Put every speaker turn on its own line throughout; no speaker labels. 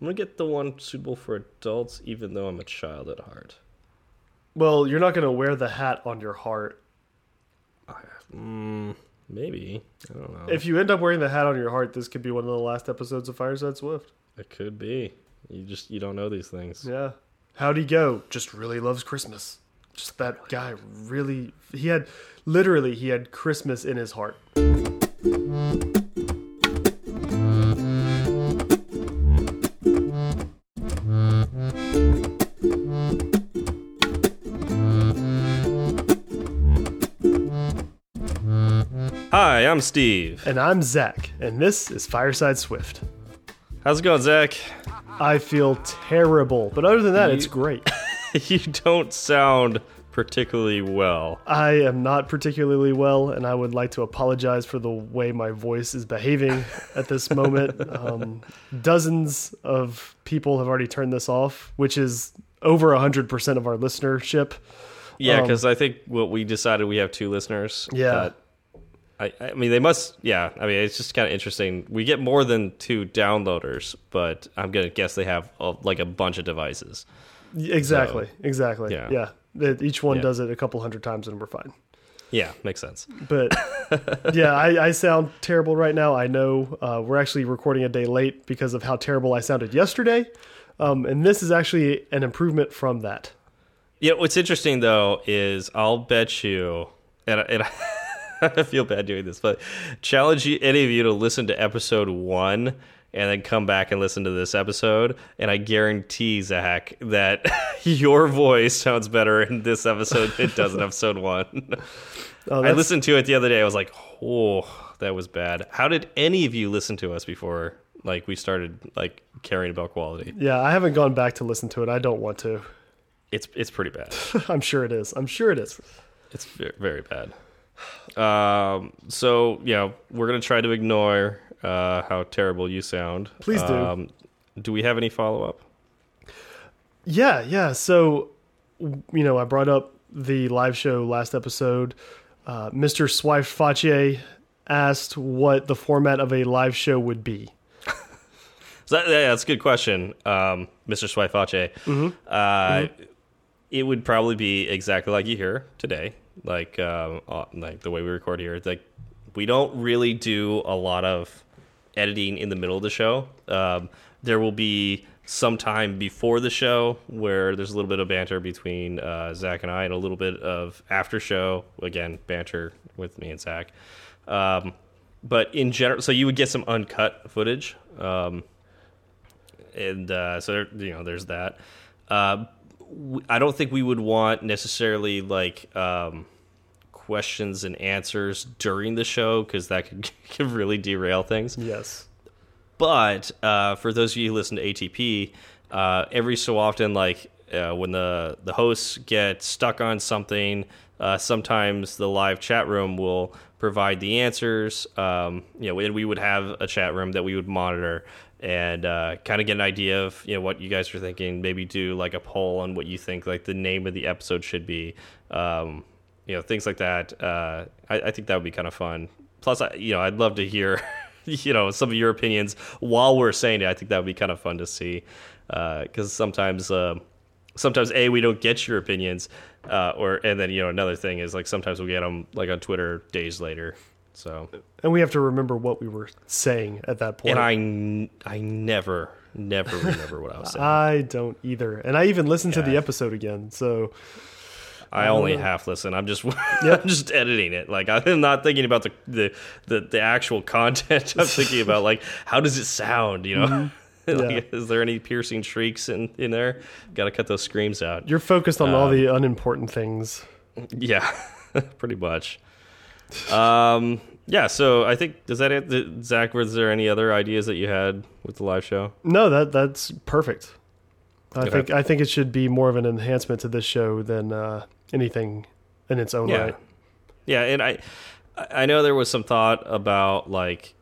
I'm gonna get the one suitable for adults, even though I'm a child at heart.
Well, you're not going to wear the hat on your heart.
Mm, maybe I don't know.
If you end up wearing the hat on your heart, this could be one of the last episodes of Fireside Swift.
it could be. You just you don't know these things.
Yeah. How'd he go? Just really loves Christmas. Just that guy really he had literally he had Christmas in his heart.
Hi, I'm Steve.
And I'm Zach, and this is Fireside Swift.
How's it going, Zach?
I feel terrible, but other than that, it's great.
you don't sound particularly well.
I am not particularly well, and I would like to apologize for the way my voice is behaving at this moment. Um, dozens of people have already turned this off, which is over 100% of our listenership.
Yeah,
Um,
because I think what we decided we have two listeners.
Yeah.
but I, I mean, they must. Yeah, I mean, it's just kind of interesting. We get more than two downloaders, but I'm gonna guess they have a, like a bunch of devices.
Exactly, exactly.
yeah.
Yeah. That Each one
Yeah.
does it a couple hundred times, and we're fine.
Yeah, makes sense.
But yeah, I, I sound terrible right now. I know uh, we're actually recording a day late because of how terrible I sounded yesterday. Um, and this is actually an improvement from that.
Yeah, what's interesting though is I'll bet you, and, and I feel bad doing this, but challenge any of you to listen to episode one and then come back and listen to this episode, and I guarantee Zach that your voice sounds better in this episode than it does in episode one.
Oh,
I listened to it the other day. I was like, oh, that was bad. How did any of you listen to us before? Like we started like caring about quality.
Yeah, I haven't gone back to listen to it. I don't want to.
It's it's pretty bad.
I'm sure it is. I'm sure it is.
It's very bad. Um, so yeah, we're gonna try to ignore uh, how terrible you sound.
Please do.
Um, do we have any follow up?
Yeah, yeah. So, you know, I brought up the live show last episode. Uh, Mr. Swife Fache asked what the format of a live show would be.
So that, yeah, that's a good question, um, Mr. Swifache.
Mm-hmm.
Uh, It would probably be exactly like you hear today, like um, uh, like the way we record here. Like we don't really do a lot of editing in the middle of the show. Um, there will be some time before the show where there's a little bit of banter between uh, Zach and I, and a little bit of after show again banter with me and Zach. Um, but in general, so you would get some uncut footage. Um, and uh, so there, you know there's that. Uh, I don't think we would want necessarily like um, questions and answers during the show because that could, could really derail things.
Yes.
But uh, for those of you who listen to ATP, uh, every so often, like uh, when the the hosts get stuck on something, uh, sometimes the live chat room will provide the answers. Um, you know, and we would have a chat room that we would monitor and uh, kind of get an idea of you know what you guys are thinking. Maybe do like a poll on what you think like the name of the episode should be. Um, you know, things like that. Uh, I, I think that would be kind of fun. Plus, I, you know, I'd love to hear you know some of your opinions while we're saying it. I think that would be kind of fun to see because sometimes. Uh, Sometimes a we don't get your opinions, uh, or and then you know another thing is like sometimes we get them like on Twitter days later. So
And we have to remember what we were saying at that point.
and I, I never never remember what I was saying.
I don't either. And I even listened to the episode again. So,
I only half listen. I'm just I'm just editing it. Like I'm not thinking about the the the, the actual content. I'm thinking about like how does it sound? You know, like, is there any piercing shrieks in in there? Got to cut those screams out.
you're focused on
Uh,
all the unimportant things.
Yeah, pretty much. Um, yeah. So I think does that it? Zach? Was there any other ideas that you had with the live show?
No, that that's perfect. I
Okay.
think I think it should be more of an enhancement to this show than uh, anything in its own
Yeah.
right.
Yeah, and I I know there was some thought about like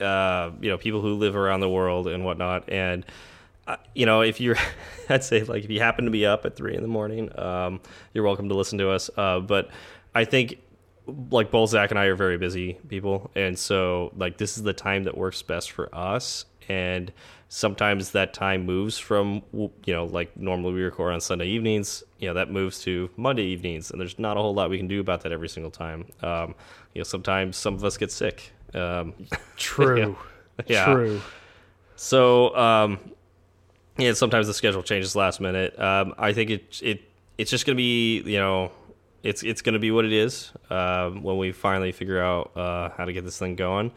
uh, you know people who live around the world and whatnot, and uh, you know if you're I'd say like if you happen to be up at three in the morning, um, you're welcome to listen to us. Uh, but I think like both Zach and I are very busy people, and so like this is the time that works best for us. And sometimes that time moves from you know like normally we record on Sunday evenings. You know that moves to Monday evenings, and there's not a whole lot we can do about that every single time. Um, you know sometimes some of us get sick. Um,
True.
Yeah.
True.
so um, yeah, sometimes the schedule changes last minute. Um, I think it it it's just gonna be you know it's it's gonna be what it is um, when we finally figure out uh, how to get this thing going.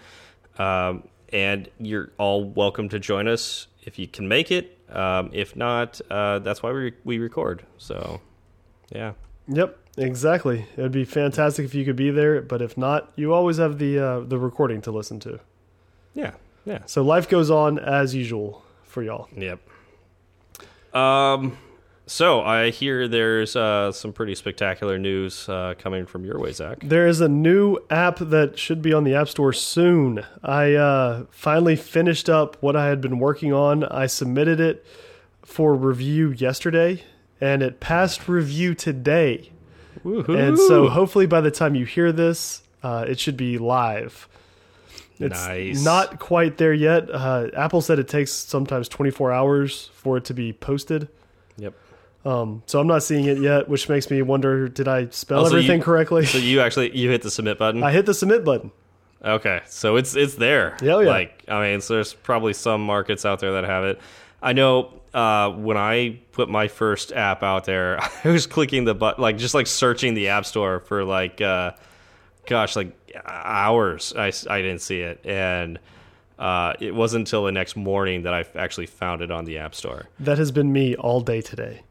Um, and you're all welcome to join us if you can make it. Um, if not, uh, that's why we we record. So yeah.
Yep, exactly. It would be fantastic if you could be there, but if not, you always have the uh, the recording to listen to.
Yeah, yeah,
So life goes on as usual for y'all.
yep. Um, so I hear there's uh, some pretty spectacular news uh, coming from your way, Zach.
There is a new app that should be on the App Store soon. I uh, finally finished up what I had been working on. I submitted it for review yesterday, and it passed review today. And so hopefully by the time you hear this, uh, it should be live. It's
Nice.
not quite there yet. Uh, Apple said it takes sometimes 24 hours for it to be posted.
Yep.
Um, so I'm not seeing it yet, which makes me wonder: Did I spell
Oh, so you-
everything correctly?
So you actually you hit the submit button.
I hit the submit button.
Okay, so it's it's there.
Yeah, yeah.
Like I mean, so there's probably some markets out there that have it. I know uh, when I put my first app out there, I was clicking the button, like just like searching the app store for like, uh, gosh, like hours. I I didn't see it, and uh, it wasn't until the next morning that I actually found it on the app store.
That has been me all day today.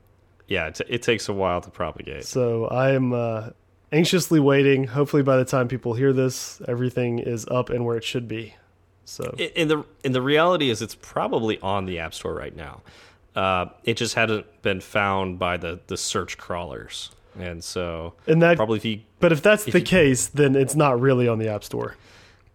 Yeah, it, it takes a while to propagate.
So I am uh, anxiously waiting. Hopefully, by the time people hear this, everything is up and where it should be. So
in the in the reality is it's probably on the app store right now. Uh, it just hadn't been found by the the search crawlers, and so
and that,
probably if you
but if that's the
you-
case, then it's not really on the App Store.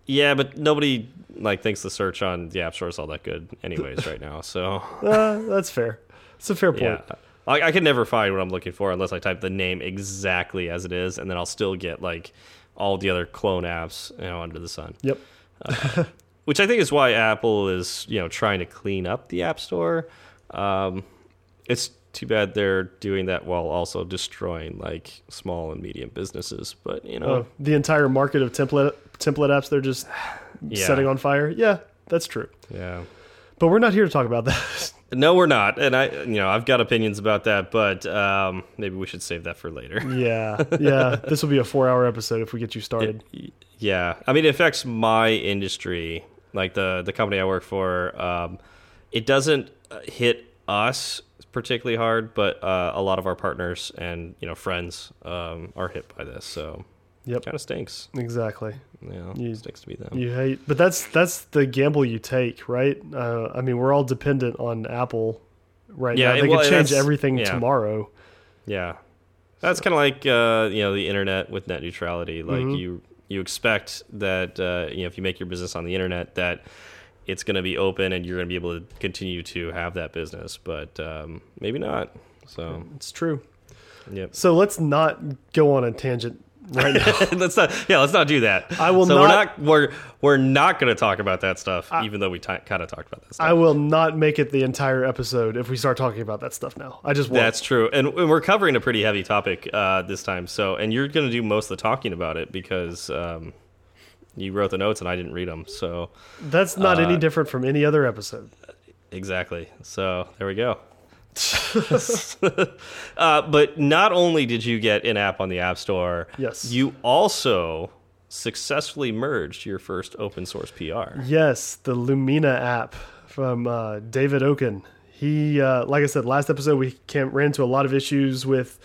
yeah, but nobody like thinks the search on the app store is all that good, anyways, right now. So
Uh, that's fair. It's a fair point.
yeah, I, I can never find what I'm looking for unless I type the name exactly as it is, and then I'll still get like all the other clone apps you know under the sun.
Yep.
which I think is why Apple is you know trying to clean up the App Store. Um, it's too bad they're doing that while also destroying like small and medium businesses. But you know,
Oh, the entire market of template template apps they're just
Yeah.
setting on fire. Yeah, that's true.
yeah.
But we're not here to talk about that.
No, we're not, and I, you know, I've got opinions about that, but um, maybe we should save that for later.
yeah, yeah. This will be a four-hour episode if we get you started.
Yeah, I mean, it affects my industry, like the the company I work for. Um, it doesn't uh, hit us particularly hard, but uh, a lot of our partners and you know friends um, are hit by this. So
Yep.
kind of stinks.
exactly.
Yeah,
You-
stinks to be them.
You hate, but that's that's the gamble you take, right? Uh, I mean, we're all dependent on Apple right
Yeah,
now. They
well,
could change everything
yeah.
tomorrow.
Yeah, that's kind of like uh, you know the internet with net neutrality. Like
Mhm.
you you expect that uh, you know if you make your business on the internet that it's going to be open and you're going to be able to continue to have that business, but um, maybe not. So
It's true.
yep.
So let's not go on a tangent right now.
let's not. Yeah, let's not do that.
I will
so
not-
We're not. We're we're not going to talk about that stuff, even though we kind of talked about that stuff.
I will not make it the entire episode if we start talking about that stuff now. I just won't.
That's true, and, and we're covering a pretty heavy topic uh, this time. So, and you're going to do most of the talking about it because um, you wrote the notes and I didn't read them. So,
That's not any
uh,
different from any other episode.
exactly. So there we go. uh, but not only did you get an app on the App Store,
Yes.
you also successfully merged your first open source PR.
Yes, the Lumina app from uh, David Okun. He, uh, like I said, last episode we came, ran into a lot of issues with,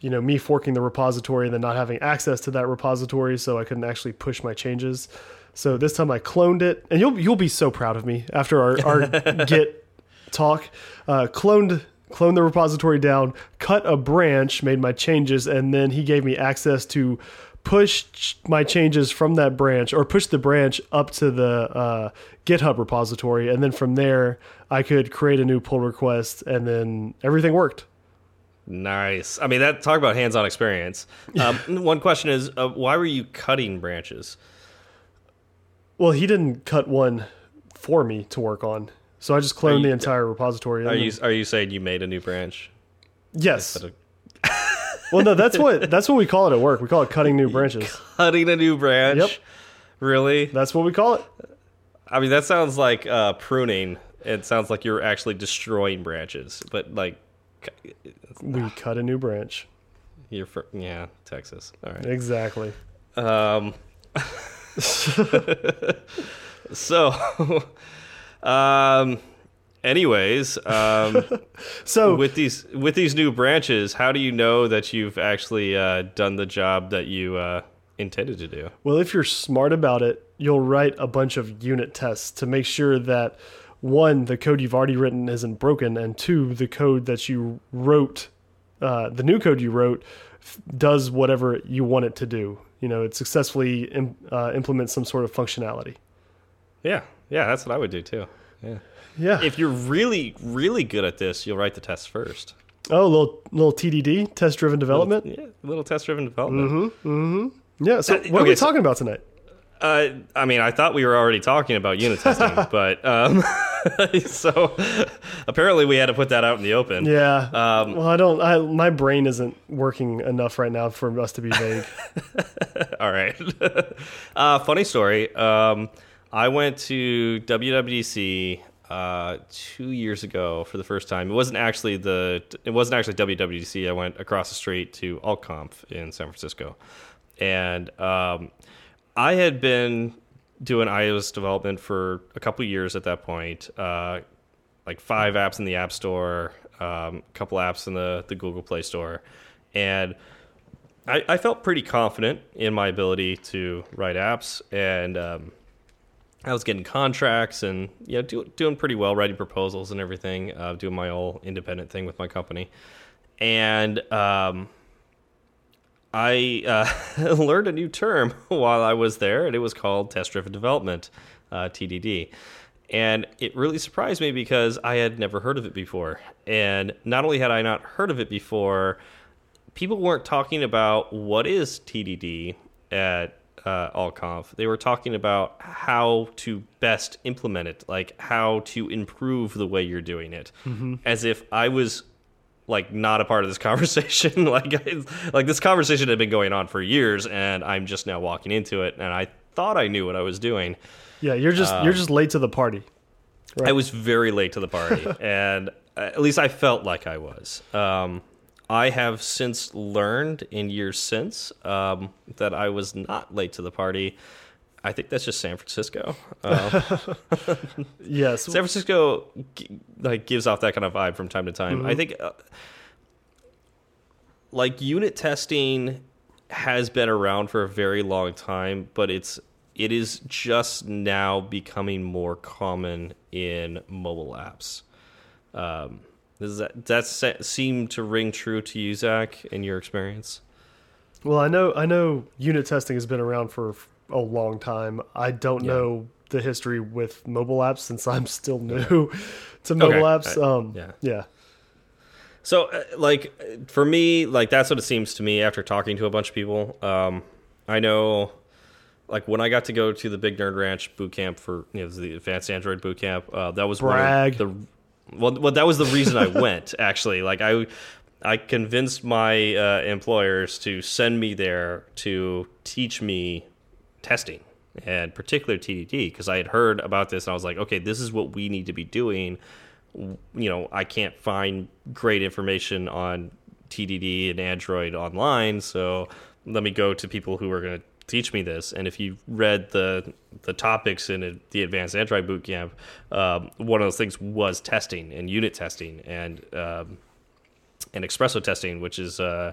you know, me forking the repository and then not having access to that repository, so I couldn't actually push my changes. So this time I cloned it, and you'll you'll be so proud of me after our, our Git talk. Uh, cloned cloned the repository down, cut a branch, made my changes, and then he gave me access to push my changes from that branch or push the branch up to the uh, GitHub repository, and then from there I could create a new pull request, and then everything worked.
Nice. I mean, that talk about hands-on experience. Um, one question is, uh, why were you cutting branches?
Well, he didn't cut one for me to work on. So I just cloned
you-
the entire repository.
Are you are you saying you made a new branch?
Yes.
Of
Well, no, that's what that's what we call it at work. We call it cutting new branches.
cutting a new branch.
Yep.
Really?
That's what we call it.
I mean, that sounds like uh, pruning. It sounds like you're actually destroying branches, but like
We cut a new branch.
you're fr yeah, Texas. All right.
Exactly.
Um, so, um, anyways, um,
So
with these with these new branches, how do you know that you've actually uh, done the job that you uh, intended to do?
Well, if you're smart about it, you'll write a bunch of unit tests to make sure that one, the code you've already written isn't broken, and two, the code that you wrote, uh, the new code you wrote, f- does whatever you want it to do. You know, it successfully Im uh, implements some sort of functionality.
Yeah, yeah, that's what I would do too. Yeah.
Yeah.
If you're really really good at this, you'll write the tests first.
oh, little little TDD, test driven development.
Yeah, little test driven development. Mm-hmm. Mm-hmm.
Yeah. So
Uh,
what are we
okay, so-
talking about tonight?
Uh, I mean, I thought we were already talking about unit testing, but um, so apparently we had to put that out in the open.
Yeah.
Um,
well, I don't. I my brain isn't working enough right now for us to be vague.
All right. uh, funny story. Um, I went to WWDC uh, two years ago for the first time. It wasn't actually the. It wasn't actually WWDC. I went across the street to AltConf in San Francisco, and um, I had been doing iOS development for a couple years at that point. Uh, like five apps in the App Store, um, a couple apps in the the Google Play Store, and I, I felt pretty confident in my ability to write apps, and um, I was getting contracts and you know do, doing pretty well, writing proposals and everything, uh, doing my whole independent thing with my company, and um, I uh, learned a new term while I was there, and it was called test-driven development, uh, TDD. And it really surprised me because I had never heard of it before. And not only had I not heard of it before, people weren't talking about what is TDD at uh, AltConf. They were talking about how to best implement it, like how to improve the way you're doing it, as if I was like not a part of this conversation. like, I, like this conversation had been going on for years, and I'm just now walking into it, and I thought I knew what I was doing.
Yeah, you're just
Um,
you're just late to the party.
I was very late to the party, and uh, at least I felt like I was. Um, I have since learned in years since um, that I was not late to the party. I think that's just San Francisco. Uh,
Yes.
San Francisco like gives off that kind of vibe from time to time. I think uh, like unit testing has been around for a very long time, but it's it is just now becoming more common in mobile apps. Um, does that that seem to ring true to you, Zach, in your experience?
Well, I know I know unit testing has been around for a long time. I don't
Yeah.
know the history with mobile apps since I'm still new to mobile
Okay.
apps. Um,
yeah.
yeah.
So, uh, like, for me, like that's what it seems to me after talking to a bunch of people. Um, I know, like, when I got to go to the Big Nerd Ranch boot camp for you know the Advanced Android boot camp, uh, that was
Brag.
One of the well, well, that was the reason I went. Actually, like I, I convinced my uh, employers to send me there to teach me testing and particular TDD because I had heard about this and I was like, okay, this is what we need to be doing. You know, I can't find great information on TDD and Android online, so let me go to people who are going to teach me this. And if you read the the topics in it, the Advanced Android Bootcamp, um, one of those things was testing and unit testing and um, and espresso testing, which is uh,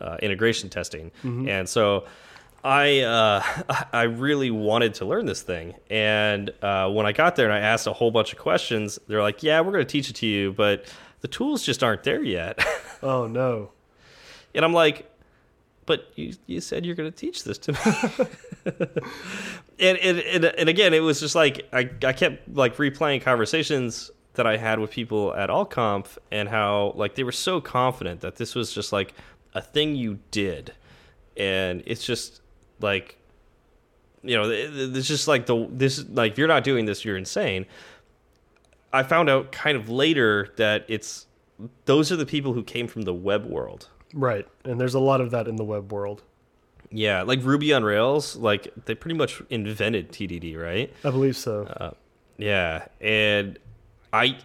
uh, integration testing. And so I uh, I really wanted to learn this thing. And uh, when I got there and I asked a whole bunch of questions, they're like, "Yeah, we're going to teach it to you, but the tools just aren't there yet."
Oh no.
and I'm like, "But you you said you're going to teach this to me." and, and and and again, it was just like I I kept like replaying conversations that I had with people at AltConf and how like they were so confident that this was just like a thing you did, and it's just like you know it- it's just like the this like if you're not doing this you're insane. I found out kind of later that it's those are the people who came from the web world.
Right. And there's a lot of that in the web world.
Yeah, like Ruby on Rails, like they pretty much invented TDD, right?
I believe so.
Uh, yeah, and I,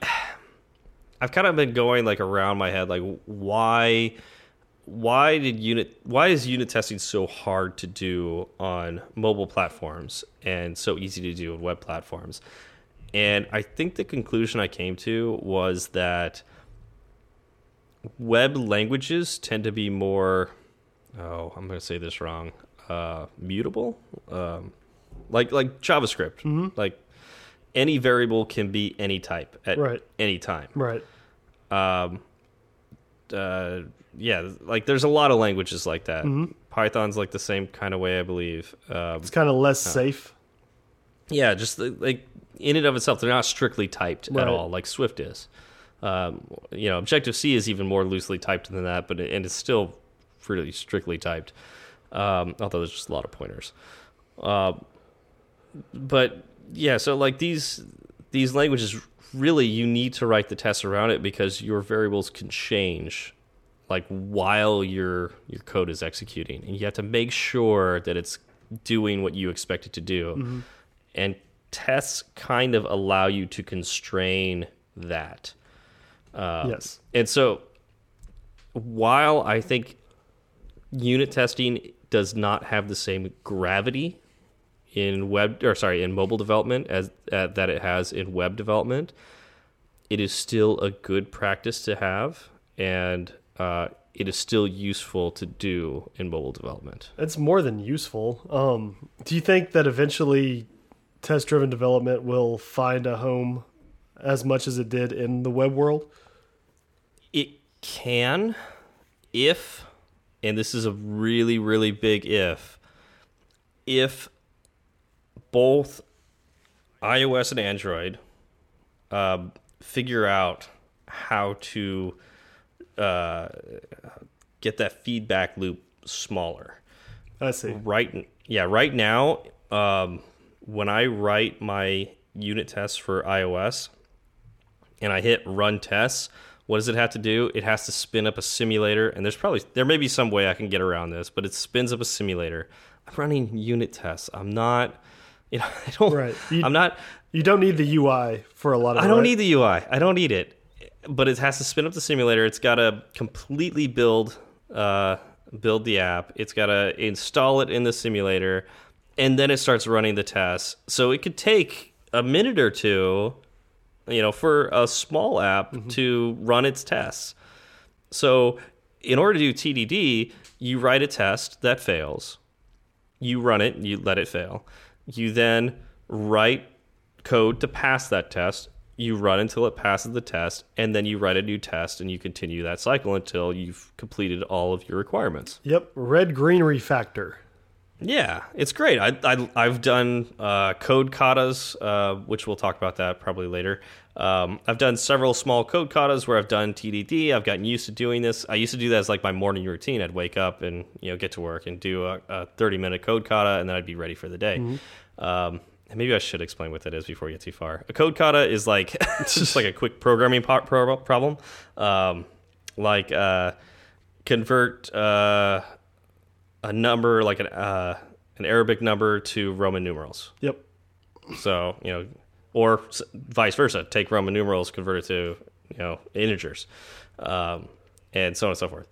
I've kind of been going like around my head, like why, why did unit, why is unit testing so hard to do on mobile platforms and so easy to do on web platforms? And I think the conclusion I came to was that web languages tend to be more oh i'm going to say this wrong uh, mutable um, like like javascript
Mm -hmm.
like any variable can be any type at
Right.
any time
Right.
um, uh, yeah like there's a lot of languages like that
Mhm.
python's like the same kind of way i believe um,
It's kind of less safe.
yeah, just like in and of itself, they're not strictly typed
Right.
at all, like Swift is. Um, you know, Objective C is even more loosely typed than that, but it, and it's still pretty strictly typed. Um, although there's just a lot of pointers. Uh, but yeah, so like these these languages, really, you need to write the tests around it because your variables can change, like while your your code is executing, and you have to make sure that it's doing what you expect it to do and tests kind of allow you to constrain that. Uh,
yes.
And so, while I think unit testing does not have the same gravity in web or sorry in mobile development as uh, that it has in web development, it is still a good practice to have, and uh, it is still useful to do in mobile development.
It's more than useful. Um, do you think that eventually test driven development will find a home as much as it did in the web world?
It can, if, and this is a really, really big if, if both iOS and Android um, figure out how to uh, get that feedback loop smaller.
I see.
Right, yeah, right now, um, when I write my unit tests for iOS and I hit run tests, what does it have to do? It has to spin up a simulator, and there's probably there may be some way I can get around this, but it spins up a simulator. I'm running unit tests. I'm not, you know, I don't.
Right. You-
I'm not.
You don't need the UI for a lot of
I don't
right?
need the UI. I don't need it, but it has to spin up the simulator. It's got to completely build uh, build the app. It's got to install it in the simulator, and then it starts running the tests. So it could take a minute or two, you know, for a small app mm-hmm. to run its tests. So in order to do TDD, you write a test that fails. You run it, you let it fail. You then write code to pass that test. You run until it passes the test, and then you write a new test, and you continue that cycle until you've completed all of your requirements.
Yep. Red green refactor.
Yeah, it's great. I, I I've done uh, code katas, uh, which we'll talk about that probably later. Um, I've done several small code katas where I've done TDD. I've gotten used to doing this. I used to do that as like my morning routine. I'd wake up and you know get to work and do a, a thirty minute code kata, and then I'd be ready for the day. Um, maybe I should explain what that is before we get too far. A code kata is like it's just like a quick programming pro problem, um, like uh, convert. Uh, a number like an uh, an Arabic number to Roman numerals.
Yep.
So you know, or s- vice versa. Take Roman numerals, convert it to you know integers, um, and so on and so forth.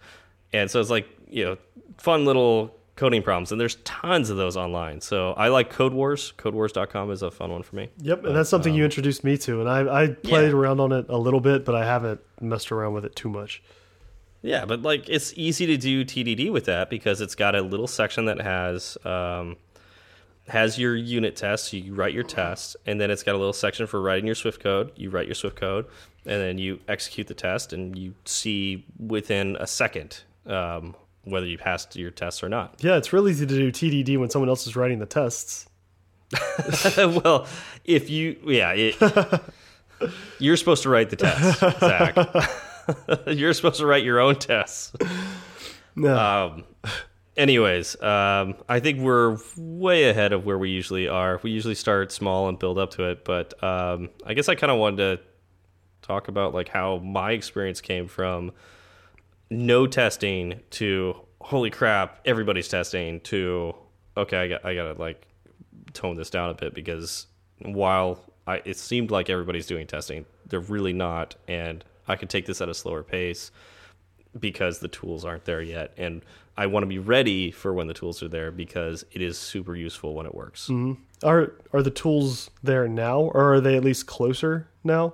And so it's like you know, fun little coding problems, and there's tons of those online. So I like Code Wars. CodeWars.com is a fun one for me.
Yep. And that's something you introduced me to, and I I played
um, Yeah.
around on it a little bit, but I haven't messed around with it too much.
Yeah, but like it's easy to do TDD with that because it's got a little section that has um, has your unit test. So you write your test, and then it's got a little section for writing your Swift code. You write your Swift code, and then you execute the test, and you see within a second um, whether you passed your test or not.
Yeah, it's real easy to do TDD when someone else is writing the tests.
well, if you, yeah, it, you're supposed to write the test, Zach. you're supposed to write your own tests.
No.
Um, anyways, um, I think we're way ahead of where we usually are. We usually start small and build up to it, but um, I guess I kind of wanted to talk about like how my experience came from no testing to holy crap, everybody's testing to okay, I got I gotta like tone this down a bit because while I, it seemed like everybody's doing testing, they're really not, and I can take this at a slower pace because the tools aren't there yet, and I want to be ready for when the tools are there because it is super useful when it works.
Mm -hmm. Are are the tools there now, or are they at least closer now?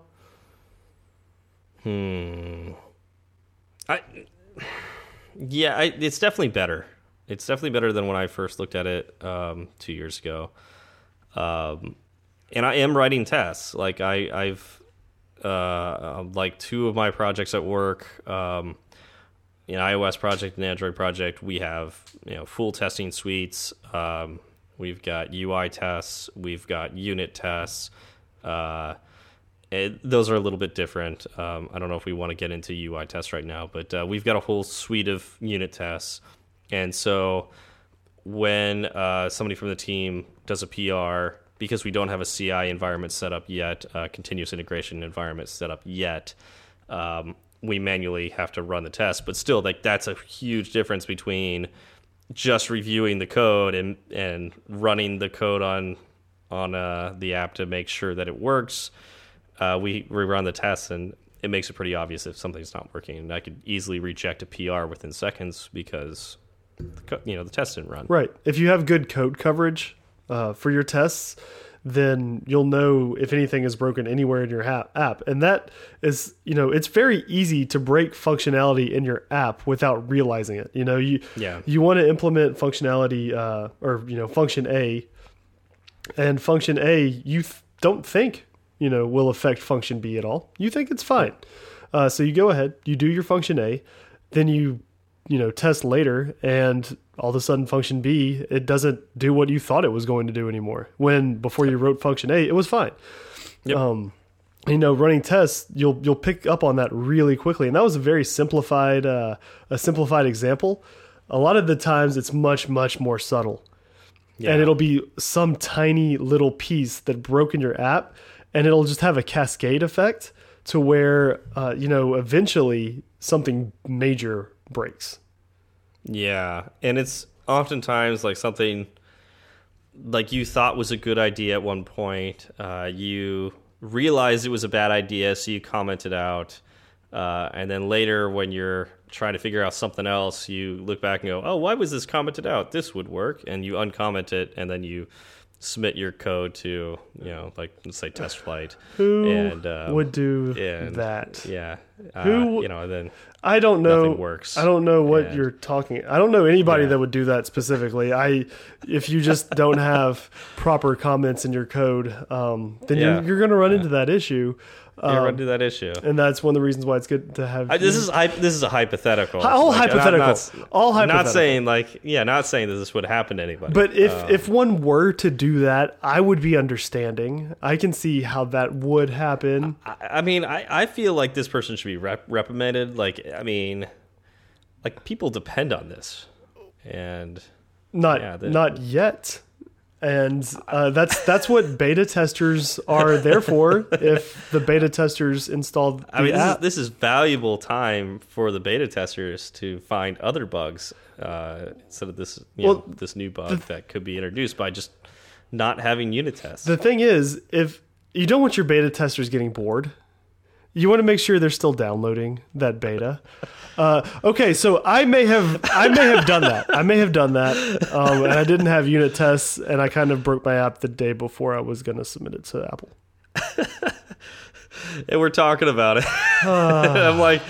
Hmm. I. Yeah, I, it's definitely better. It's definitely better than when I first looked at it um, two years ago. Um, and I am writing tests. Like I, I've uh, like two of my projects at work, um, an iOS project and Android project. We have you know full testing suites. Um, we've got UI tests. We've got unit tests. Uh, it, those are a little bit different. Um, I don't know if we want to get into UI tests right now, but uh, we've got a whole suite of unit tests. And so when uh, somebody from the team does a PR, because we don't have a CI environment set up yet, continuous integration environment set up yet, um, we manually have to run the test. But still, like that's a huge difference between just reviewing the code and and running the code on on uh, the app to make sure that it works uh, we, we run the tests and it makes it pretty obvious if something's not working. And I could easily reject a PR within seconds because you know the test didn't run.
Right. If you have good code coverage uh, for your tests, then you'll know if anything is broken anywhere in your app. And that is, you know, it's very easy to break functionality in your app without realizing it. You know, you
yeah.
you want to implement functionality uh, or you know function A, and function A you don't think you know, will affect function B at all. You think it's fine. Uh, so you go ahead, you do your function A, then you, you know, test later, and all of a sudden function B it doesn't do what you thought it was going to do anymore. When before you wrote function A, it was fine.
Yep.
Um, you know, running tests, you'll you'll pick up on that really quickly, and that was a very simplified uh, a simplified example. A lot of the times, it's much much more subtle. Yeah. And it'll be some tiny little piece that broke in your app and it'll just have a cascade effect to where uh, you know eventually something major breaks.
Yeah, and it's oftentimes like something like you thought was a good idea at one point. Uh, you realized it was a bad idea, so you commented out, uh, and then later when you're trying to figure out something else, you look back and go, "Oh, why was this commented out? This would work," and you uncomment it, and then you submit your code to you know like let's say TestFlight.
Who
and
um, would do and,
that? Yeah.
Uh, who
you know then
i don't know.
works.
I don't know what and, you're talking i don't know anybody yeah. that would do that specifically. I if you just don't have proper comments in your code um, then yeah. you're, you're going to run yeah. into that issue
um, run into that issue,
and that's one of the reasons why it's good to have.
I, this is this is a hypothetical.
All like, hypothetical. Not, all hypothetical.
Not saying like yeah, not saying that this would happen to anybody.
But if um, if one were to do that, I would be understanding. I can see how that would happen.
I, I mean, I I feel like this person should be rep reprimanded. Like I mean, like people depend on this, and
not yeah, not yet and uh, that's that's what beta testers are there for. if the beta testers installed,
I mean, this
app.
is, this is valuable time for the beta testers to find other bugs uh, instead of this you well, know, this new bug that could be introduced by just not having unit tests.
The thing is, if you don't want your beta testers getting bored, you want to make sure they're still downloading that beta. Uh, okay, so I may have I may have done that. I may have done that, um, and I didn't have unit tests, and I kind of broke my app the day before I was going to submit it to Apple.
and we're talking about it. I'm like,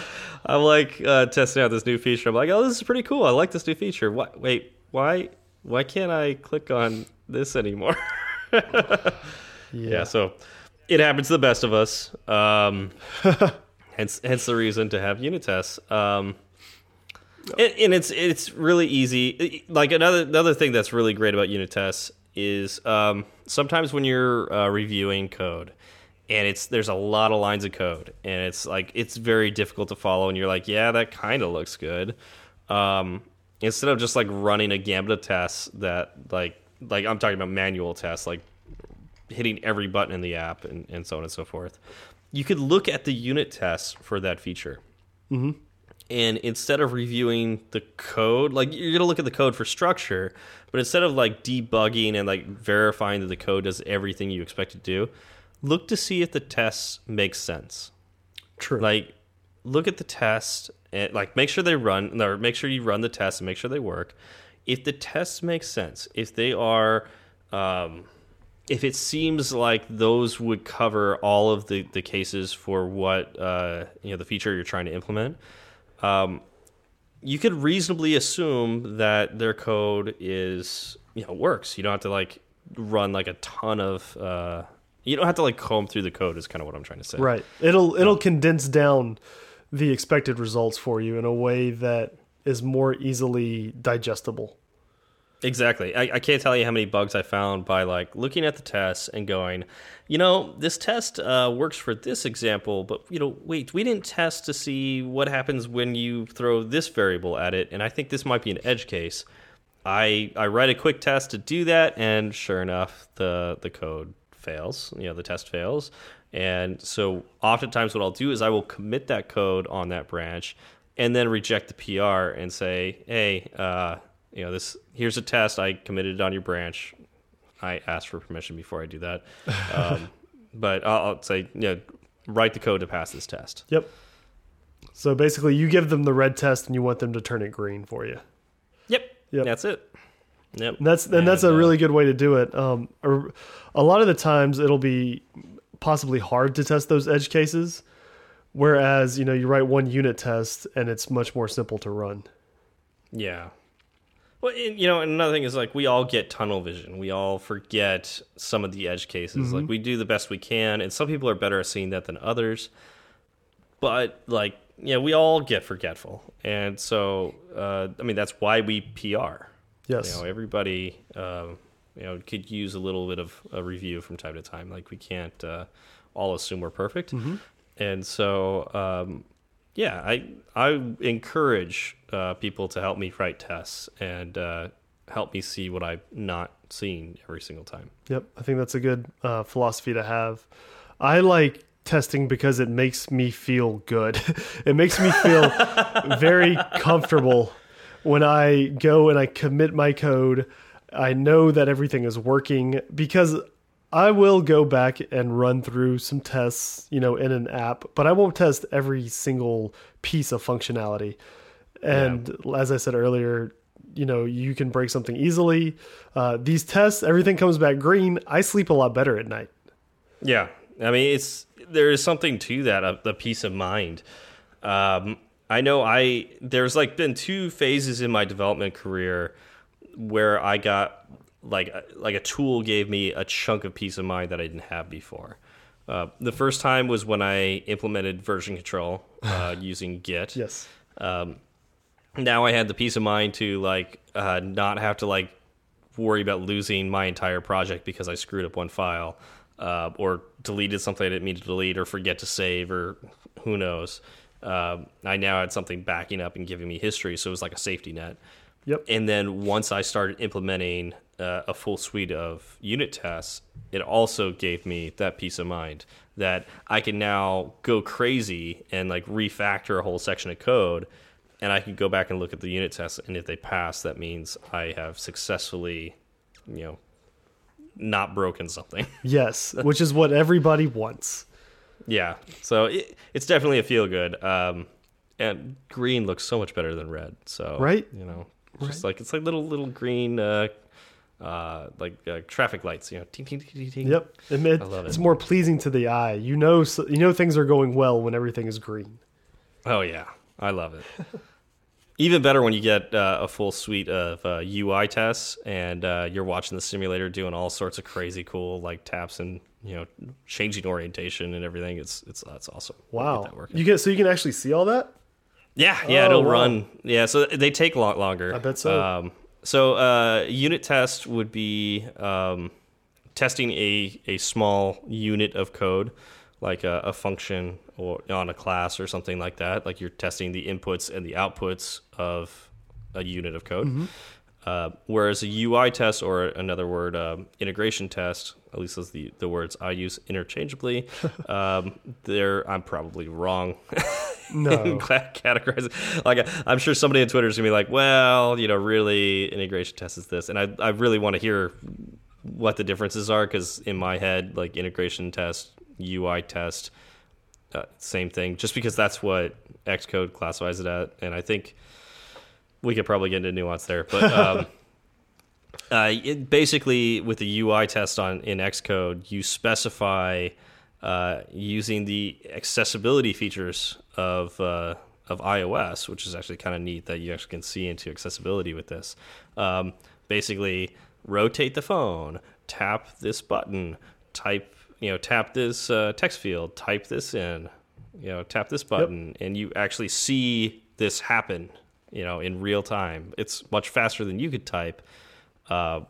I'm like uh, testing out this new feature. I'm like, oh, this is pretty cool. I like this new feature. What? Wait, why? Why can't I click on this anymore? yeah. yeah. So it happens to the best of us. Um, hence, hence the reason to have unit tests. Um, and, and, it's it's really easy. Like another another thing that's really great about unit tests is um, sometimes when you're uh, reviewing code, and it's there's a lot of lines of code, and it's like it's very difficult to follow, and you're like, yeah, that kind of looks good. Um, instead of just like running a gambit of tests that like like I'm talking about manual tests, like hitting every button in the app and, and so on and so forth. you could look at the unit tests for that feature.
Mm-hmm.
And instead of reviewing the code, like you're gonna look at the code for structure, but instead of like debugging and like verifying that the code does everything you expect it to do, look to see if the tests make sense.
True.
Like look at the test and like make sure they run or make sure you run the test and make sure they work. If the tests make sense, if they are um, if it seems like those would cover all of the, the cases for what uh, you know the feature you're trying to implement, um, you could reasonably assume that their code is you know works. You don't have to like run like a ton of uh, you don't have to like comb through the code. Is kind of what I'm trying to say.
Right. It'll it'll condense down the expected results for you in a way that is more easily digestible.
Exactly. I, I, can't tell you how many bugs I found by like looking at the tests and going, you know, this test uh, works for this example, but you know, wait, we didn't test to see what happens when you throw this variable at it, and I think this might be an edge case. I I write a quick test to do that, and sure enough, the the code fails. You know, the test fails, and so oftentimes what I'll do is I will commit that code on that branch, and then reject the PR and say, hey. Uh, you know this here's a test. I committed it on your branch. I asked for permission before i do that. Um, but I'll, I'll, say you know write the code to pass this test.
Yep. So basically you give them the red test and you want them to turn it green for you.
Yep. Yep. That's it. Yep.
And that's and, and that's a really uh, good way to do it. Um, a lot of the times it'll be possibly hard to test those edge cases, whereas you know you write one unit test and it's much more simple to run.
Yeah, well, you know, another thing is like we all get tunnel vision. We all forget some of the edge cases. Mm -hmm. Like we do the best we can, and some people are better at seeing that than others. But like, yeah, we all get forgetful, and so uh, I mean that's why we PR.
Yes,
you know, everybody, um, you know, could use a little bit of a review from time to time. Like we can't uh, all assume we're perfect, mm -hmm. and so um, yeah, I I encourage uh, people to help me write tests and uh, help me see what I'm not seeing every single time.
Yep, I think that's a good uh, philosophy to have. I like testing because it makes me feel good. it makes me feel very comfortable when I go and I commit my code. I know that everything is working because I will go back and run through some tests, you know, in an app, but I won't test every single piece of functionality. And yeah. as I said earlier, you know, you can break something easily. Uh, these tests, everything comes back green. I sleep a lot better at night.
Yeah, I mean, it's there is something to that, uh, the peace of mind. Um, I know I there's like been two phases in my development career where I got like like a tool gave me a chunk of peace of mind that I didn't have before. Uh, the first time was when I implemented version control uh, using Git.
Yes.
Um, now I had the peace of mind to like uh, not have to like worry about losing my entire project because I screwed up one file uh, or deleted something I didn't mean to delete or forget to save or who knows. Um, I now had something backing up and giving me history, so it was like a safety net.
Yep.
And then once I started implementing uh, a full suite of unit tests, it also gave me that peace of mind that I can now go crazy and like refactor a whole section of code, and I can go back and look at the unit tests, and if they pass, that means I have successfully, you know, not broken something.
yes, which is what everybody wants.
Yeah, so it, it's definitely a feel good. Um, and green looks so much better than red. So
right,
you know, just like it's like little little green uh, uh, like uh, traffic lights. You know, ting, ting, ting, ting.
Yep, it, I love it. It's more pleasing to the eye. You know, you know things are going well when everything is green.
Oh yeah, I love it. Even better when you get uh, a full suite of uh, UI tests and uh, you're watching the simulator doing all sorts of crazy cool like taps and you know changing orientation and everything. It's it's that's awesome.
Wow, get you get so you can actually see all that.
Yeah, yeah, oh, it'll wow. run. Yeah, so they take a lot longer.
I bet so. Um,
so uh, unit test would be um, testing a a small unit of code, like a, a, function or on a class or something like that. Like you're testing the inputs and the outputs of a unit of code. Mm -hmm. uh, whereas a UI test or another word, um, integration test, at least those are the the words I use interchangeably. um, there, I'm probably wrong.
No.
categorizing. like I'm sure somebody on Twitter is gonna be like, well, you know, really integration test is this, and I I really want to hear what the differences are because in my head, like integration test, UI test, uh, same thing. Just because that's what Xcode classifies it at, and I think we could probably get into nuance there, but. Um, uh, it, basically, with the UI test on in Xcode, you specify uh, using the accessibility features of uh, of iOS, which is actually kind of neat that you actually can see into accessibility with this. Um, basically, rotate the phone, tap this button, type you know tap this uh, text field, type this in, you know tap this button, yep. and you actually see this happen. You know, in real time, it's much faster than you could type, uh,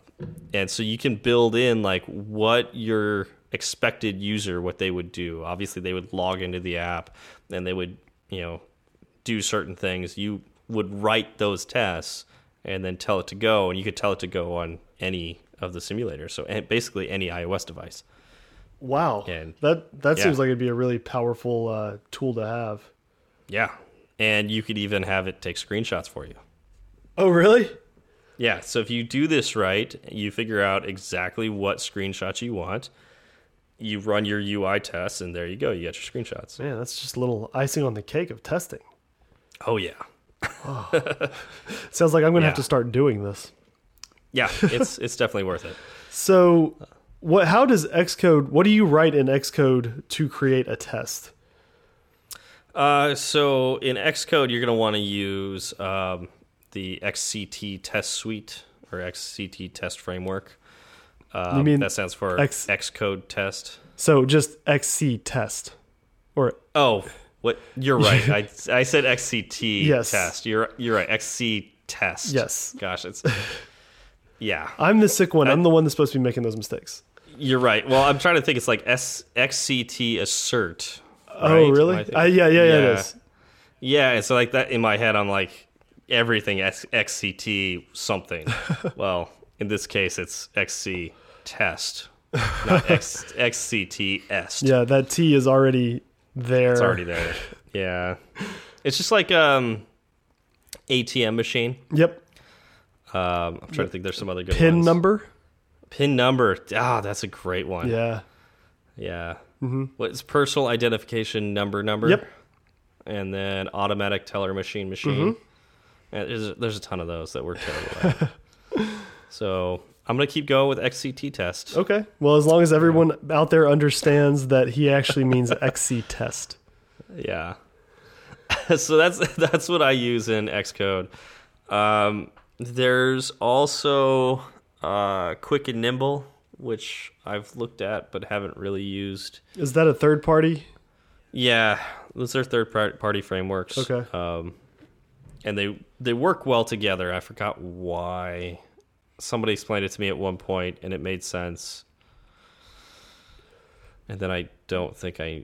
and so you can build in like what your expected user what they would do. Obviously, they would log into the app and they would you know do certain things. You would write those tests and then tell it to go, and you could tell it to go on any of the simulators. So basically, any iOS device.
Wow, and that that yeah. seems like it'd be a really powerful uh, tool to have.
Yeah, and you could even have it take screenshots for you.
Oh, really?
Yeah. So if you do this right, you figure out exactly what screenshots you want. You run your UI tests, and there you go. You get your screenshots.
Man, that's just a little icing on the cake of testing.
Oh yeah.
oh. Sounds like I'm going to yeah. have to start doing this.
Yeah, it's it's definitely worth it.
So, what? How does Xcode? What do you write in Xcode to create a test?
Uh, so in Xcode, you're going to want to use um, the XCT test suite or XCT test framework. Um, you mean that stands for X Xcode test?
So just XC test, or
oh, what? You're right. I I said XCT yes. test. You're you're right. XC test.
Yes.
Gosh, it's yeah.
I'm the sick one. I, I'm the one that's supposed to be making those mistakes.
You're right. Well, I'm trying to think. It's like S XCT assert.
Oh, right? Oh, really? Uh, yeah, yeah, yeah, yeah, it is.
Yeah, and so like that in my head, I'm like everything X, XCT something. well, in this case, it's XC test, not X, XCT est.
Yeah, that T is already there.
It's already there. Yeah, it's just like um, ATM machine.
Yep.
Um, I'm trying to think. There's some other good
pin
ones.
number.
Pin number. Ah, oh, that's a great one.
Yeah.
Yeah.
Mm -hmm.
What's personal identification number number?
Yep.
And then automatic teller machine machine. Mm -hmm. There's, there's a ton of those that we're terrible at. so I'm gonna keep going with XCT test.
Okay. Well, as long as everyone out there understands that he actually means XC test.
Yeah. so that's that's what I use in Xcode. Um, there's also uh, Quick and Nimble, which I've looked at but haven't really used.
Is that a third party?
Yeah, those are third party frameworks.
Okay.
Um, and they they work well together. I forgot why somebody explained it to me at one point and it made sense. And then I don't think I,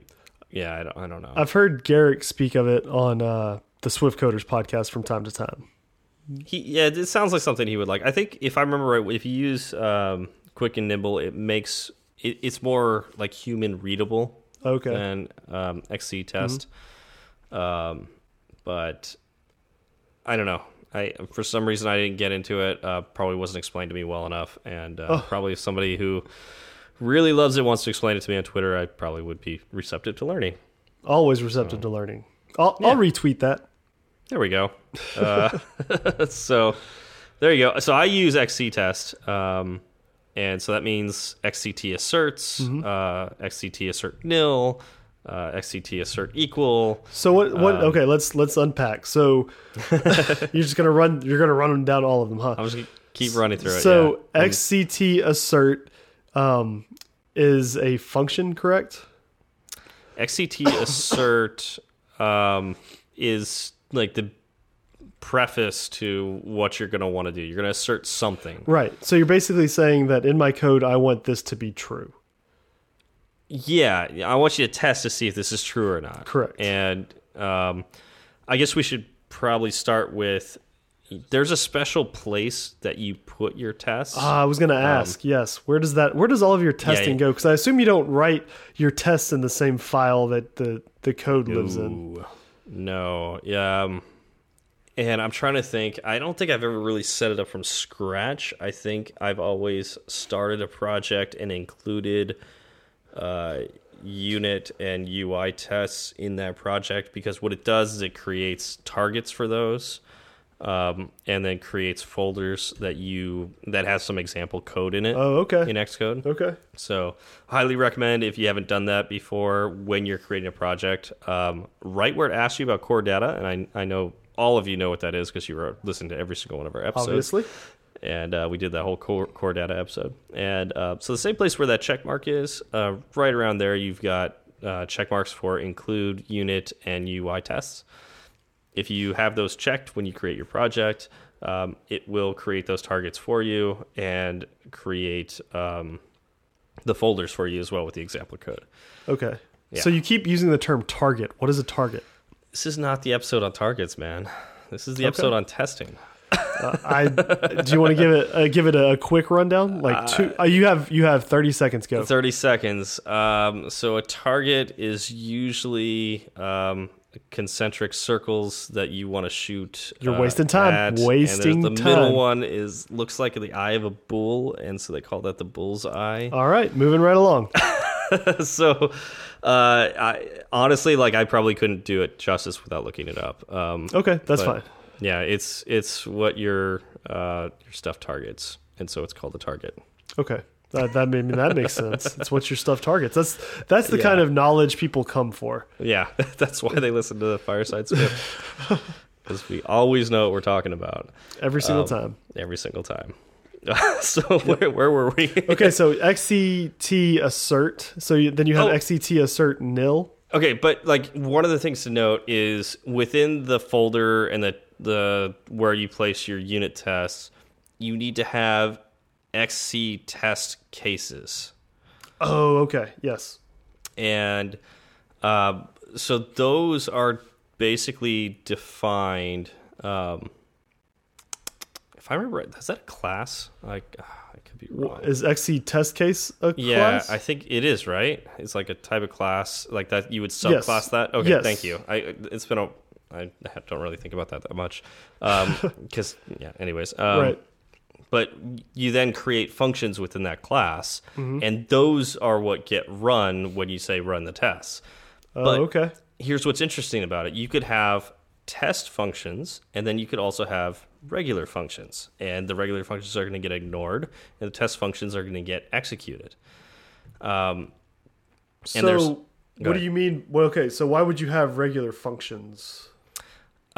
yeah, I don't, I don't know.
I've heard Garric speak of it on uh, the Swift Coders podcast from time to time.
He, yeah, it sounds like something he would like. I think if I remember right, if you use um, Quick and Nimble, it makes it, it's more like human readable.
Okay.
Than um, XC test. Mm -hmm. um, but I don't know. I for some reason I didn't get into it. Uh, probably wasn't explained to me well enough, and uh, oh. probably somebody who really loves it wants to explain it to me on Twitter. I probably would be receptive to learning.
Always receptive to learning. I'll, yeah. I'll retweet that.
There we go. Uh, so there you go. So I use XC test, um, and so that means XCT asserts, mm -hmm. XCT assert nil, uh, XCT assert equal.
So what? What? Um, okay, let's let's unpack. So you're just gonna run. You're gonna run them down all of them, huh?
I'm just gonna keep running through it.
So yeah. XCT assert um, is a function, correct?
XCT assert um, is like the preface to what you're going to want to do. You're going to assert something.
Right. So you're basically saying that in my code, I want this to be true.
Yeah, I want you to test to see if this is true or not.
Correct.
And um, I guess we should probably start with there's a special place that you put your tests.
Ah, I was going to ask. yes, where does that? Where does all of your testing
yeah.
go? Because I assume you don't write your tests in the same file that the the code lives in.
No, yeah. Um, and I'm trying to think. I don't think I've ever really set it up from scratch. I think I've always started a project and included uh, unit and UI tests in that project because what it does is it creates targets for those. Um, and then creates folders that you that has some example code in it
Oh, okay.
in Xcode.
Okay.
So, highly recommend if you haven't done that before when you're creating a project. Um, right where it asks you about core data, and I, I know all of you know what that is because you were listening to every single one of our episodes.
Obviously.
And uh, we did that whole core, core data episode. And uh, so, the same place where that check mark is, uh, right around there, you've got uh, check marks for include, unit, and UI tests. If you have those checked when you create your project, um, it will create those targets for you and create um, the folders for you as well with the example code.
Okay.
Yeah.
So you keep using the term target. What is a target?
This is not the episode on targets, man. This is the episode on testing.
Uh, I do you want to give it uh, give it a, quick rundown? Like two. Uh, you have you have thirty seconds. Go.
30 seconds. Um, so a target is usually um, concentric circles that you want to shoot.
You're
uh,
wasting time.
at.
Wasting
the
time.
middle one is looks like the eye of a bull, and so they call that the bull's eye.
All right, moving right along.
so uh, I honestly like I probably couldn't do it justice without looking it up. Um,
Okay, that's fine.
Yeah, it's it's what your uh, your stuff targets, and so it's called a target.
Okay. That that mean that makes sense. It's what your stuff targets. That's that's the
Yeah.
kind of knowledge people come for.
Yeah, that's why they listen to the Fireside Swift because we always know what we're talking about
Every single
Um,
time.
every single time. so where, where were we?
Okay, so XCT assert. So you, then you have
Oh.
XCT assert nil.
Okay, but like one of the things to note is within the folder and the the where you place your unit tests, you need to have XC test cases.
Oh, okay. Yes.
and uh, so those are basically defined. Um, if I remember, right, is that a class? Like, ah, I could be wrong.
Is XC test case a
Yeah,
class?
Yeah, I think it is right. It's like a type of class like that. You would
Yes.
subclass that. Okay,
Yes.
thank you. I it's been a I don't really think about that that much because yeah. Anyways, um,
right.
but you then create functions within that class,
Mm-hmm.
and those are what get run when you say run the tests.
Oh,
but-
okay.
Here's what's interesting about it: you could have test functions, and then you could also have regular functions, and the regular functions are going to get ignored, and the test functions are going to get executed. Um,
So, what
ahead.
do you mean? Well, okay, so why would you have regular functions?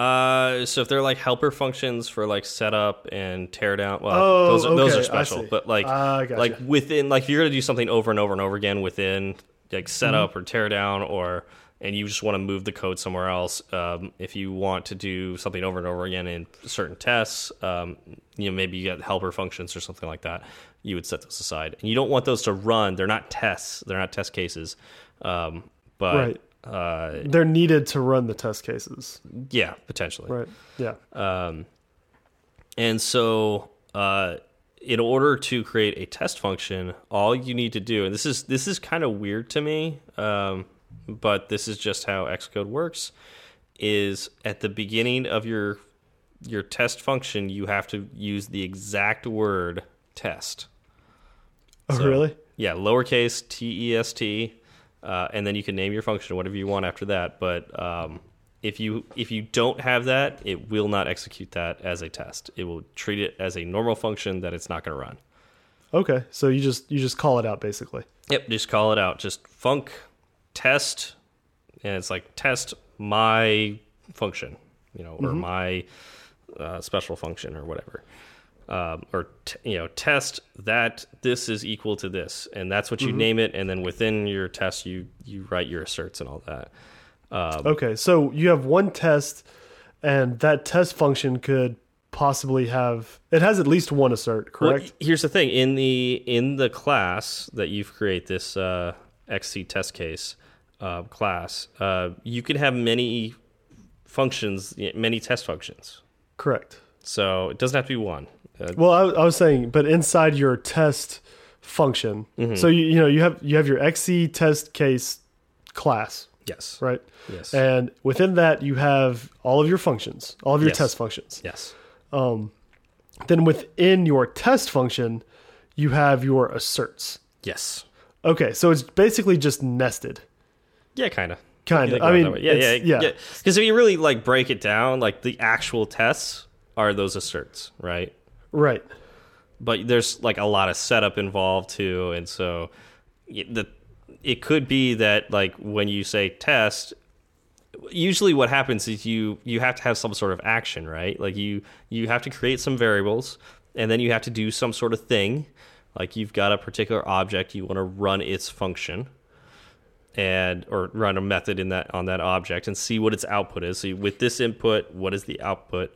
Uh, so if they're like helper functions for like setup and teardown, well,
Oh,
those are, those are special. But like,
Ah, gotcha.
like within, like if you're gonna do something over and over and over again within like
Mm-hmm.
setup or teardown, or and you just want to move the code somewhere else. Um, if you want to do something over and over again in certain tests, um, you know maybe you get helper functions or something like that. You would set those aside, and you don't want those to run. They're not tests. They're not test cases. Um, but
Right.
Uh,
They're needed to run the test cases.
yeah, potentially.
Right. Yeah.
Um, and so, uh, in order to create a test function, all you need to do, and this is this is kind of weird to me, um, but this is just how Xcode works, is at the beginning of your your test function, you have to use the exact word test.
Oh,
So-
really?
Yeah, lowercase t e s t, uh, and then you can name your function whatever you want after that. But um, if you if you don't have that, it will not execute that as a test. It will treat it as a normal function that it's not going to run.
Okay. So you just you just call it out basically.
Yep, just call it out. Just func test, and it's like test my function, you know, or my uh, special function or whatever. Um, or t you know, test that this is equal to this, and that's what you name it. And then within your test, you you write your asserts and all that. Um,
Okay. So you have one test, and that test function could possibly have it has at least one assert,
Well,
correct?
here's the thing in the in the class that you've created this uh, XC test case uh, class, uh, you could have many functions, many test functions.
correct.
So it doesn't have to be one. Uh,
Well, I, I was saying, but inside your test function,
Mm-hmm.
so you you know you have you have your XC test case class,
yes.
right?
Yes.
And within that, you have all of your functions, all of your
Yes.
test functions.
yes.
Then within your test function, you have your asserts.
Yes.
Okay, so it's basically just nested.
Yeah, kind of.
Kinda. I mean,
yeah, yeah,
yeah.
yeah. Because if you really like break it down, like the actual tests are those asserts, right?
Right.
But there's like a lot of setup involved too, and so the it could be that like when you say test, usually what happens is you you have to have some sort of action, right? Like you you have to create some variables, and then you have to do some sort of thing. Like you've got a particular object, you want to run its function and or run a method in that on that object and see what its output is. So with this input, what is the output?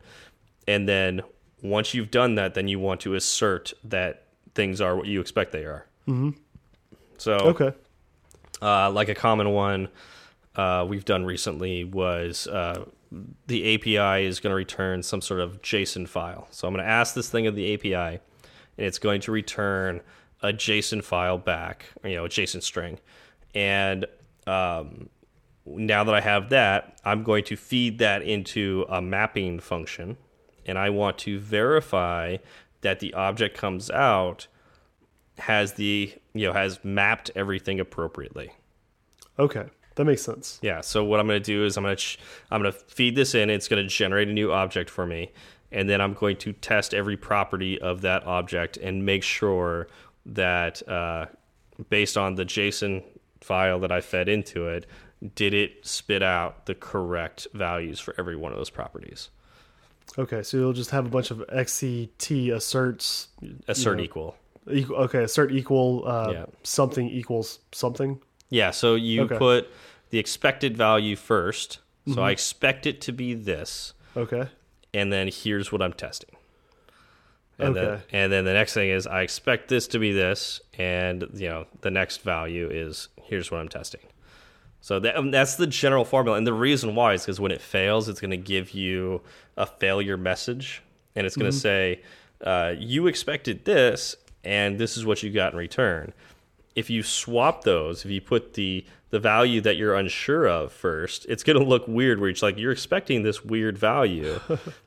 And then once you've done that, then you want to assert that things are what you expect they are. Mm -hmm. So
Okay.
uh, like a common one uh, we've done recently was uh, the API is going to return some sort of JSON file. So I'm going to ask this thing of the API, and it's going to return a JSON file back, you know, a JSON string. And um, now that I have that, I'm going to feed that into a mapping function, and I want to verify that the object comes out has the you know has mapped everything appropriately.
Okay. That makes sense.
Yeah. So what I'm going to do is I'm going to I'm going to feed this in. It's going to generate a new object for me, and then I'm going to test every property of that object and make sure that uh, based on the JSON file that I fed into it, did it spit out the correct values for every one of those properties?
Okay, so you'll just have a bunch of XCT asserts.
Assert
know,
equal.
Equal, okay, assert equal uh,
Yeah.
something equals something.
Yeah, so you
Okay.
put the expected value 1st So
Mm-hmm.
I expect it to be this,
Okay.
and then here's what I'm testing. And Then,
Okay.
and then the next thing is I expect this to be this, and you know the next value is here's what I'm testing. So that, um, that's the general formula, and the reason why is because when it fails, it's going to give you a failure message, and it's going to say uh, you expected this, and this is what you got in return. If you swap those, if you put the the value that you're unsure of first, it's going to look weird. Where it's like you're expecting this weird value,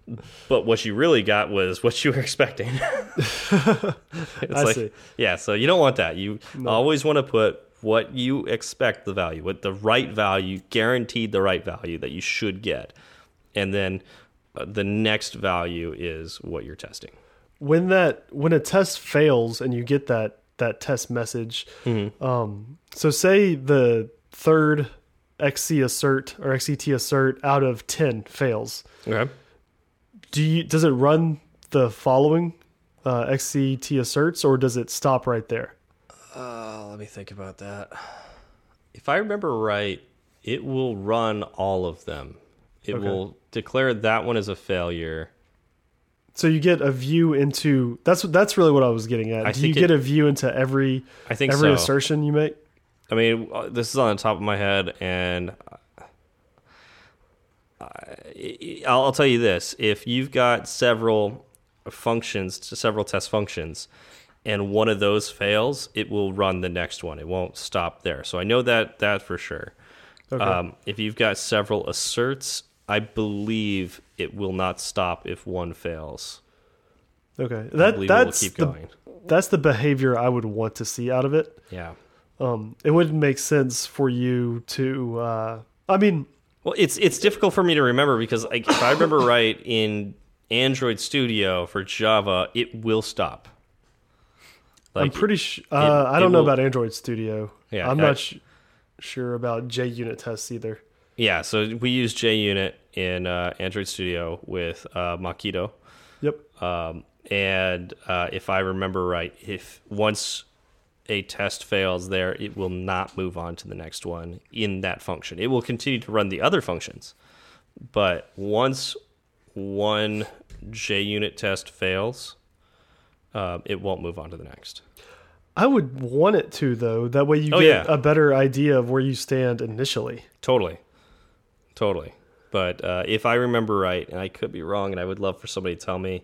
but what you really got was what you were expecting. it's
I
like,
see.
yeah, so you don't want that. You always want to put what you expect the value, what the right value, guaranteed the right value that you should get, and then uh, the next value is what you're testing.
When that when a test fails and you get that that test message,
Mm-hmm.
um, so say the third XC assert or XCT assert out of ten fails.
Okay.
Do you does it run the following uh, XCT asserts or does it stop right there?
Uh, let me think about that. If I remember right, it will run all of them. It
Okay.
will declare that one as a failure.
So you get a view into that's that's really what I was getting at.
I
Do you get
it-
a view into every
I think
every
so.
assertion you make?
I mean, uh, this is on the top of my head, and I, I'll, I'll tell you this: if you've got several functions, several test functions, and one of those fails, it will run the next one. It won't stop there. So I know that that for sure.
Okay.
Um, if you've got several asserts, I believe it will not stop if one fails.
Okay, that that's
keep
the
going.
that's the behavior I would want to see out of it.
Yeah.
Um, it wouldn't make sense for you to. Uh, I mean,
Well, it's it's difficult for me to remember because like, if I remember right, in Android Studio for Java, it will stop.
I'm
Like,
pretty. Sh uh, I don't know
will-
about Android Studio.
Yeah,
I'm
I-
not sh sure about JUnit tests either.
yeah. So we use JUnit in uh, Android Studio with uh, Mockito,
Yep.
um, and uh, if I remember right, if once a test fails there, it will not move on to the next one in that function. It will continue to run the other functions, but once one JUnit test fails, um, it won't move on to the next.
I would want it to though. That way you
Oh,
get
yeah.
a better idea of where you stand initially.
Totally, totally. but uh, if I remember right, and I could be wrong, and I would love for somebody to tell me.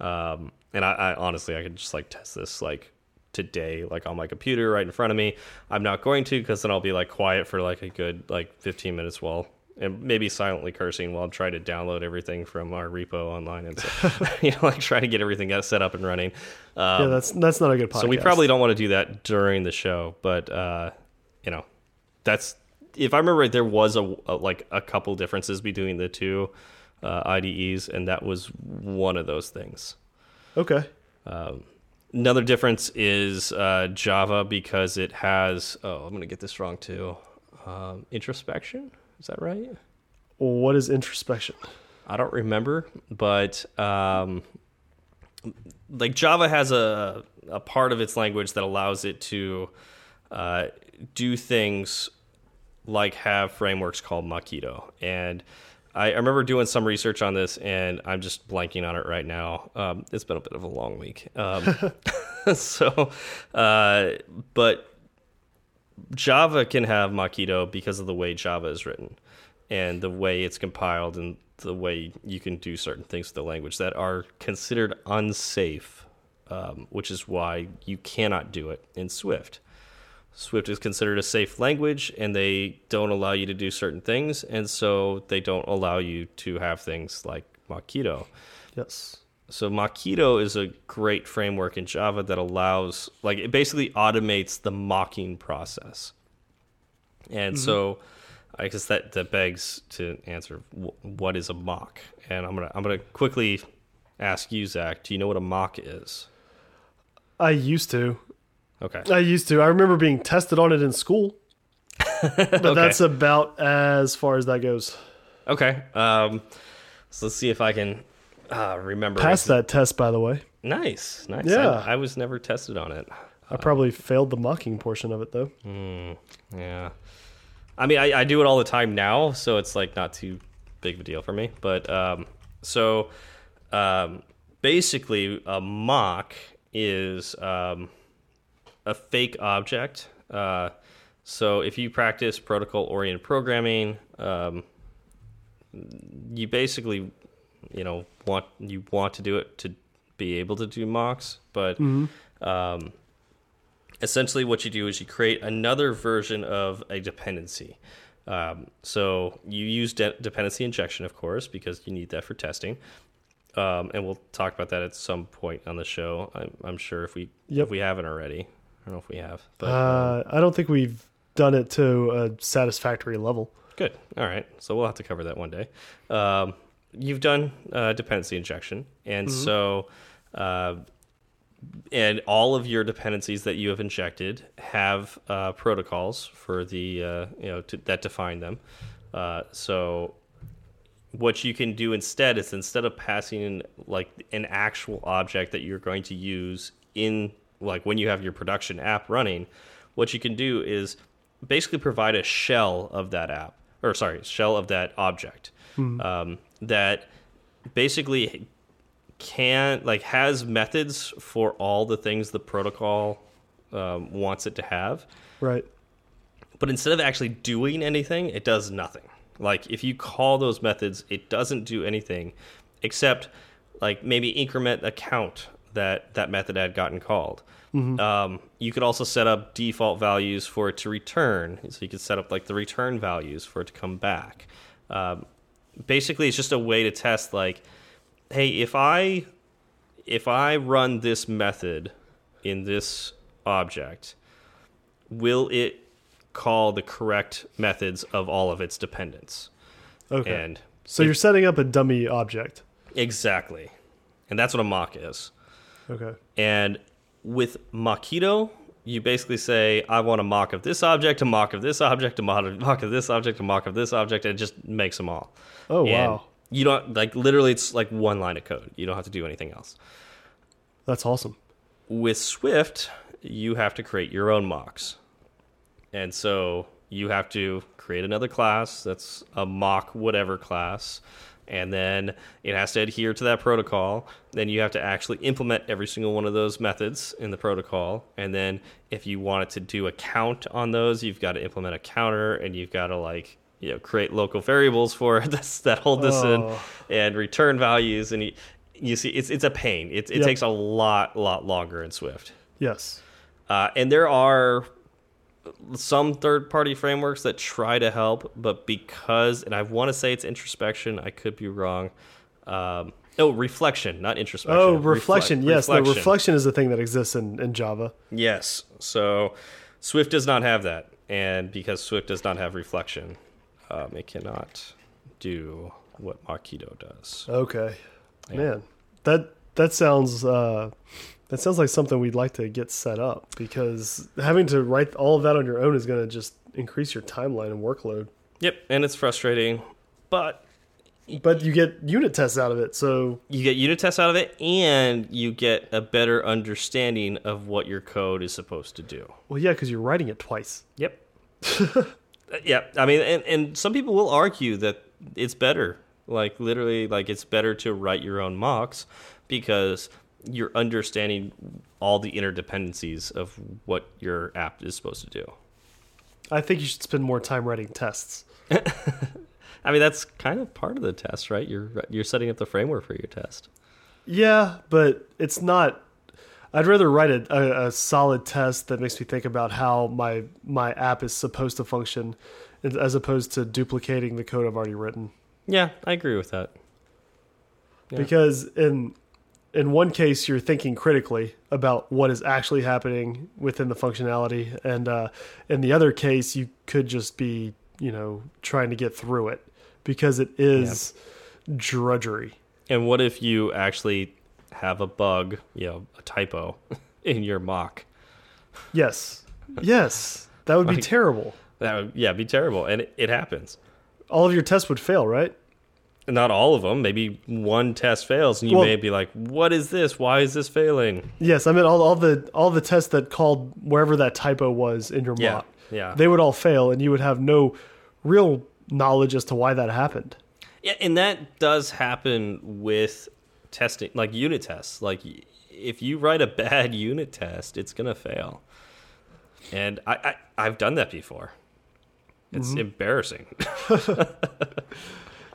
Um, and I, I honestly, I could just like test this like today, like on my computer right in front of me. I'm not going to because then I'll be like quiet for like a good like 15 minutes while and maybe silently cursing while I'm trying to download everything from our repo online and so, you know like trying to get everything set up and running.
Um, yeah, that's that's not a good podcast.
So we probably don't want to do that during the show, but uh, you know, that's if I remember right, there was a, a like a couple differences between the two uh, IDEs, and that was one of those things.
Okay.
Um, another difference is uh, Java because it has. Oh, I'm going to get this wrong too. Um, introspection. Is that right?
What is introspection?
I don't remember, but um, like Java has a a part of its language that allows it to uh, do things like have frameworks called Mockito. And I, I, remember doing some research on this, and I'm just blanking on it right now. Um, it's been a bit of a long week. Um, so, uh, but Java can have Mockito because of the way Java is written and the way it's compiled and the way you can do certain things with the language that are considered unsafe, um, which is why you cannot do it in Swift. Swift is considered a safe language and they don't allow you to do certain things, and so they don't allow you to have things like Mockito.
Yes.
So Mockito is a great framework in Java that allows, like, it basically automates the mocking process. And mm -hmm. so I guess that that begs to answer what is a mock, and I'm gonna I'm gonna quickly ask you, Zach. Do you know what a mock is?
I used to.
Okay.
I used to. I remember being tested on it in school, but okay. that's about as far as that goes.
Okay. Um, so let's see if I can uh, remember.
Passed that test, by the way.
Nice, nice.
Yeah,
I, I was never tested on it.
I probably failed the mocking portion of it though.
Mm, yeah. I mean, I, I do it all the time now, so it's like not too big of a deal for me. But um, so um, basically, a mock is um, a fake object. Uh, so if you practice protocol oriented programming, um, you basically, you know, want you want to do it to be able to do mocks, but
mm -hmm
essentially what you do is you create another version of a dependency. Um, so you use de dependency injection, of course, because you need that for testing. Um, and we'll talk about that at some point on the show. I'm, I'm sure if we yep. if we haven't already, I don't know if we have.
But uh, um, I don't think we've done it to a satisfactory level.
Good. All right. So we'll have to cover that one day. Um, you've done uh, dependency injection, and mm -hmm. so uh, and all of your dependencies that you have injected have uh, protocols for the uh, you know to, that define them. Uh, so what you can do instead is instead of passing in like an actual object that you're going to use in like when you have your production app running, what you can do is basically provide a shell of that app or sorry shell of that object
hmm.
um, that basically can like has methods for all the things the protocol um, wants it to have.
Right.
But instead of actually doing anything, it does nothing. Like if you call those methods, it doesn't do anything except like maybe increment a count that that method had gotten called.
Mm -hmm.
um, you could also set up default values for it to return. So you could set up like the return values for it to come back. Um, basically, it's just a way to test like hey, if I if I run this method in this object, will it call the correct methods of all of its dependents?
Okay.
And
so you're setting up a dummy object.
Exactly. And that's what a mock is.
Okay.
And with Mockito, you basically say, I want a mock of this object, a mock of this object, a mock of this object, a mock of this object, and it just makes them all.
Oh,
and
wow
you don't like literally it's like one line of code. You don't have to do anything else.
That's awesome.
With Swift, you have to create your own mocks. And so you have to create another class that's a mock whatever class and then it has to adhere to that protocol. Then you have to actually implement every single one of those methods in the protocol. And then if you wanted to do a count on those, you've got to implement a counter and you've got to like you know create local variables for this that hold this in
Oh.
and return values, and you, you see it's it's a pain. It, it
Yep.
takes a lot lot longer in Swift.
Yes.
Uh, and there are some third party frameworks that try to help, but because, and I want to say it's introspection, I could be wrong. Um, oh, reflection, not introspection.
Oh,
Reflect-
reflection. yes,
reflection.
the reflection is a thing that exists in, in Java.
Yes. So Swift does not have that. And because Swift does not have reflection, um, it cannot do what Mockito does.
Okay.
Yeah.
Man, that that sounds uh, that sounds like something we'd like to get set up because having to write all of that on your own is going to just increase your timeline and workload.
Yep. And it's frustrating, but
But you get unit tests out of it, so
you get unit tests out of it and you get a better understanding of what your code is supposed to do.
well, yeah, because you're writing it twice.
Yep. yeah, I mean, and, and some people will argue that it's better. Like literally, like it's better to write your own mocks because you're understanding all the interdependencies of what your app is supposed to do.
I think you should spend more time writing tests.
I mean, that's kind of part of the test, right? You're you're setting up the framework for your test.
Yeah, but it's not. I'd rather write a, a, a solid test that makes me think about how my my app is supposed to function, as opposed to duplicating the code I've already written.
Yeah, I agree with that. Yeah.
Because in in one case you're thinking critically about what is actually happening within the functionality, and uh, in the other case you could just be you know trying to get through it because it is drudgery.
And what if you actually have a bug, you know, a typo in your mock?
Yes, yes, that would be terrible.
That would, yeah, be terrible, and it, it happens.
All of your tests would fail, right?
Not all of them. Maybe one test fails, and you
Well-
may be like, "What is this? Why is this failing?"
Yes, I mean all all the all the tests that called wherever that typo was in your
Yeah,
mock,
yeah,
they would all fail, and you would have no real knowledge as to why that happened.
yeah. And that does happen with testing, like unit tests. Like if you write a bad unit test, it's gonna fail. And I, I I've done that before. It's
Mm-hmm.
embarrassing.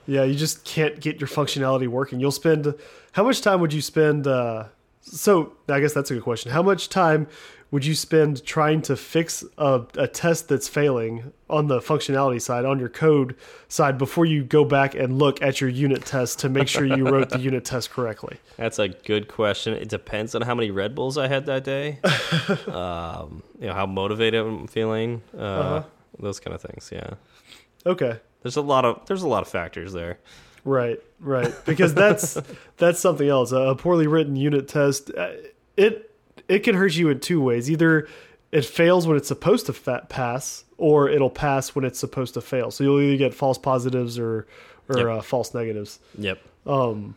Yeah, you just can't get your functionality working. You'll spend how much time would you spend? Uh, so I guess that's a good question. How much time would you spend trying to fix a, a test that's failing on the functionality side, on your code side, before you go back and look at your unit test to make sure you wrote the unit test correctly?
That's a good question. It depends on how many Red Bulls I had that day. um, you know how motivated I'm feeling. Uh,
Uh-huh.
Those kind of things. Yeah.
Okay.
There's a lot of there's a lot of factors there.
Right, right. Because that's that's something else. A poorly written unit test, uh, it it can hurt you in two ways. Either it fails when it's supposed to fa pass, or it'll pass when it's supposed to fail. So you'll either get false positives or or
Yep.
uh, false negatives.
Yep.
Um,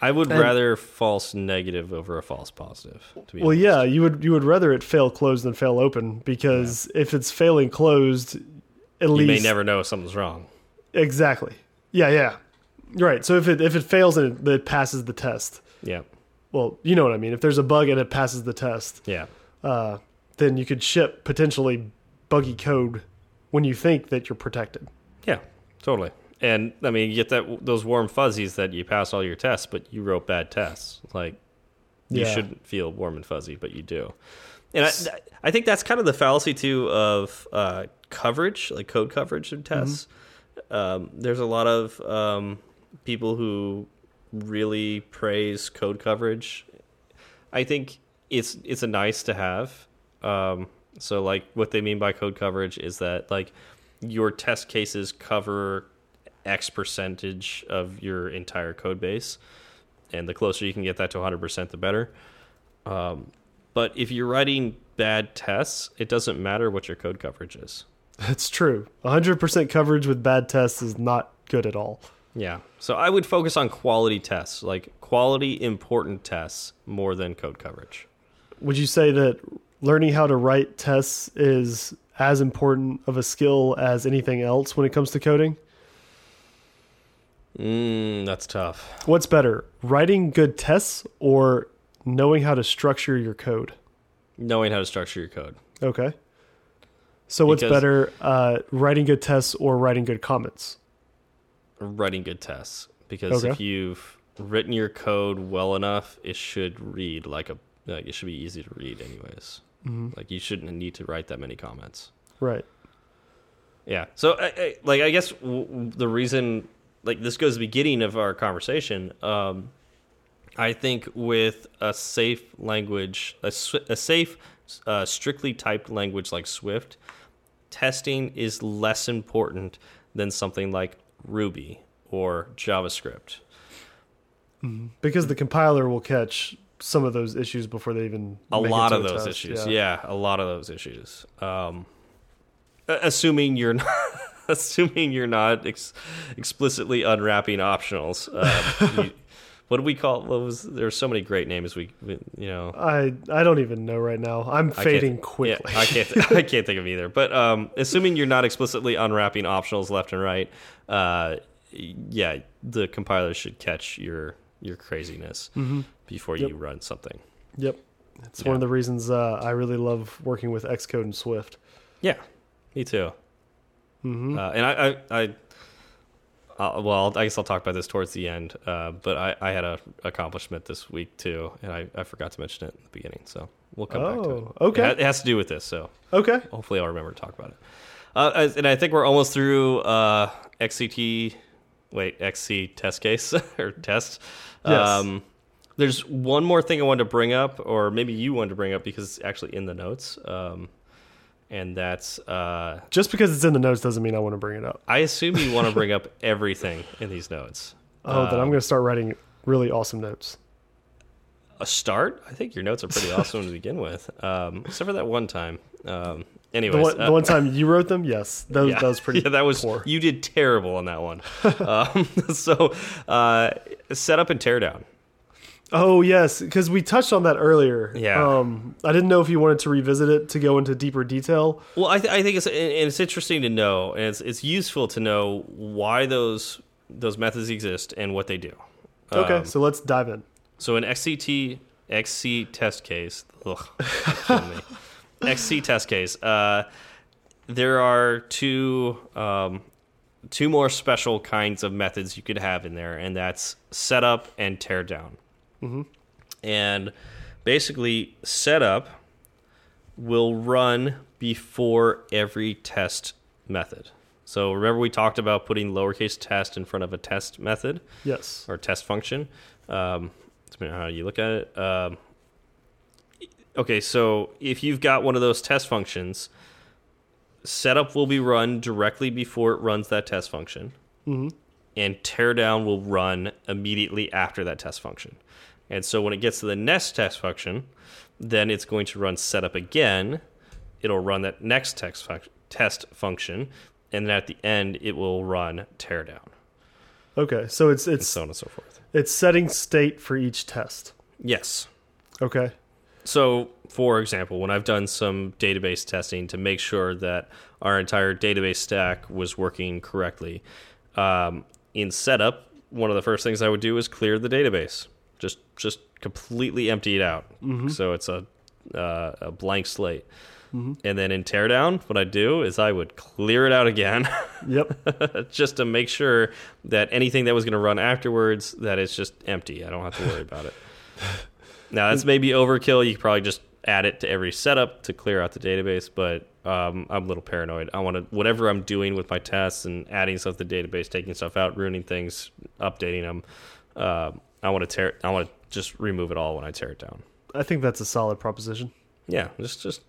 I would
And-
rather false negative over a false positive. To be
well,
honest.
yeah, you would you would rather it fail closed than fail open because if it's failing closed, at
You
least you
may never know if something's wrong.
Exactly. Yeah, yeah. Right. So if it if it fails and it, it passes the test,
Yeah.
well, you know what I mean. If there's a bug and it passes the test,
Yeah.
uh, then you could ship potentially buggy code when you think that you're protected.
Yeah. Totally. And I mean, you get that those warm fuzzies that you pass all your tests, but you wrote bad tests. Like you
Yeah.
shouldn't feel warm and fuzzy, but you do. And I, I think that's kind of the fallacy too of uh, coverage, like code coverage of tests. Um, there's a lot of um, people who really praise code coverage. I think it's it's a nice to have. Um, so like what they mean by code coverage is that like your test cases cover X percentage of your entire code base, and the closer you can get that to 100%, the better. Um, but if you're writing bad tests, it doesn't matter what your code coverage is.
That's true. 100% coverage with bad tests is not good at all.
Yeah. So I would focus on quality tests, like quality important tests more than code coverage.
Would you say that learning how to write tests is as important of a skill as anything else when it comes to coding?
Mm, that's tough.
What's better, writing good tests or knowing how to structure your code?
Knowing how to structure your code.
Okay. So what's
Because-
better, uh, writing good tests or writing good tests or writing good comments?
writing good tests because
Okay.
if you've written your code well enough, it should read like a like it should be easy to read anyways.
Mm-hmm.
Like you shouldn't need to write that many comments.
Right.
Yeah. So I, I, like I guess the reason like this goes to the beginning of our conversation. Um, I think with a safe language, a, a safe, uh, strictly typed language like Swift, testing is less important than something like Ruby or JavaScript.
Because the compiler will catch some of those issues before they even
a
make it
lot
to
of
a
those
test.
issues yeah. a lot of those issues um assuming you're not assuming you're not ex explicitly unwrapping optionals um, you, what do we call what was there's so many great names we, we you know
I I don't even know right now. I'm
I
fading quickly.
yeah, I can't I can't think of either but um assuming you're not explicitly unwrapping optionals left and right uh yeah the compiler should catch your your craziness
Mm-hmm.
before
Yep.
you run something
Yep. It's
Yeah.
one of the reasons uh, I really love working with Xcode and Swift.
yeah me too
hmm
Uh, and I, I, I uh, well, I guess I'll talk about this towards the end. Uh, but I, I had a accomplishment this week too, and I, I forgot to mention it in the beginning. So we'll come back to it.
Oh, okay.
It has to do with this, so
Okay.
hopefully I'll remember to talk about it. Uh, and I think we're almost through uh, XCT, wait, XC test case or test.
Yes.
Um, there's one more thing I wanted to bring up, or maybe you wanted to bring up because it's actually in the notes. Um, and that's uh,
Just because it's in the notes doesn't mean I want to bring it up.
I assume you want to bring up everything in these notes.
Oh, then I'm
Um,
going to start writing really awesome notes.
A start? I think your notes are pretty awesome to begin with, um, except for that one time. Um, anyways,
The one,
uh,
the one time you wrote them, yes, that was,
yeah,
that was pretty.
yeah, that was
poor.
you did terrible on that one. um, so, uh, setup and teardown.
Oh yes, because we touched on that earlier.
Yeah.
Um, I didn't know if you wanted to revisit it to go into deeper detail.
Well, I, th I think it's and it's interesting to know, and it's it's useful to know why those those methods exist and what they do.
Okay,
Um,
so let's dive in.
So an XCT XC test case, ugh, me. XC test case. Uh, there are two um, two more special kinds of methods you could have in there, and that's setup and teardown.
Hmm
And basically, setup will run before every test method. So remember we talked about putting lowercase test in front of a test method
Yes.
or test function. Um, depending on how you look at it. Um, okay, so if you've got one of those test functions, setup will be run directly before it runs that test function,
hmm
and teardown will run immediately after that test function. And so when it gets to the next test function, then it's going to run setup again. It'll run that next text func test function, and then at the end, it will run teardown,
Okay, so it's
and
it's
so on and so forth.
it's setting state for each test.
Yes.
Okay.
So, for example, when I've done some database testing to make sure that our entire database stack was working correctly, um, in setup, one of the first things I would do is clear the database, just just completely empty it out, so it's a uh, a blank slate. And then in teardown, what I do is I would clear it out again,
Yep.
just to make sure that anything that was going to run afterwards, that it's just empty. I don't have to worry about it. Now that's maybe overkill. You could probably just add it to every setup to clear out the database, but um, I'm a little paranoid. I want to whatever I'm doing with my tests and adding stuff to the database, taking stuff out, ruining things, updating them. Uh, I want to tear. I want to just remove it all when I tear it down.
I think that's a solid proposition.
Yeah, just just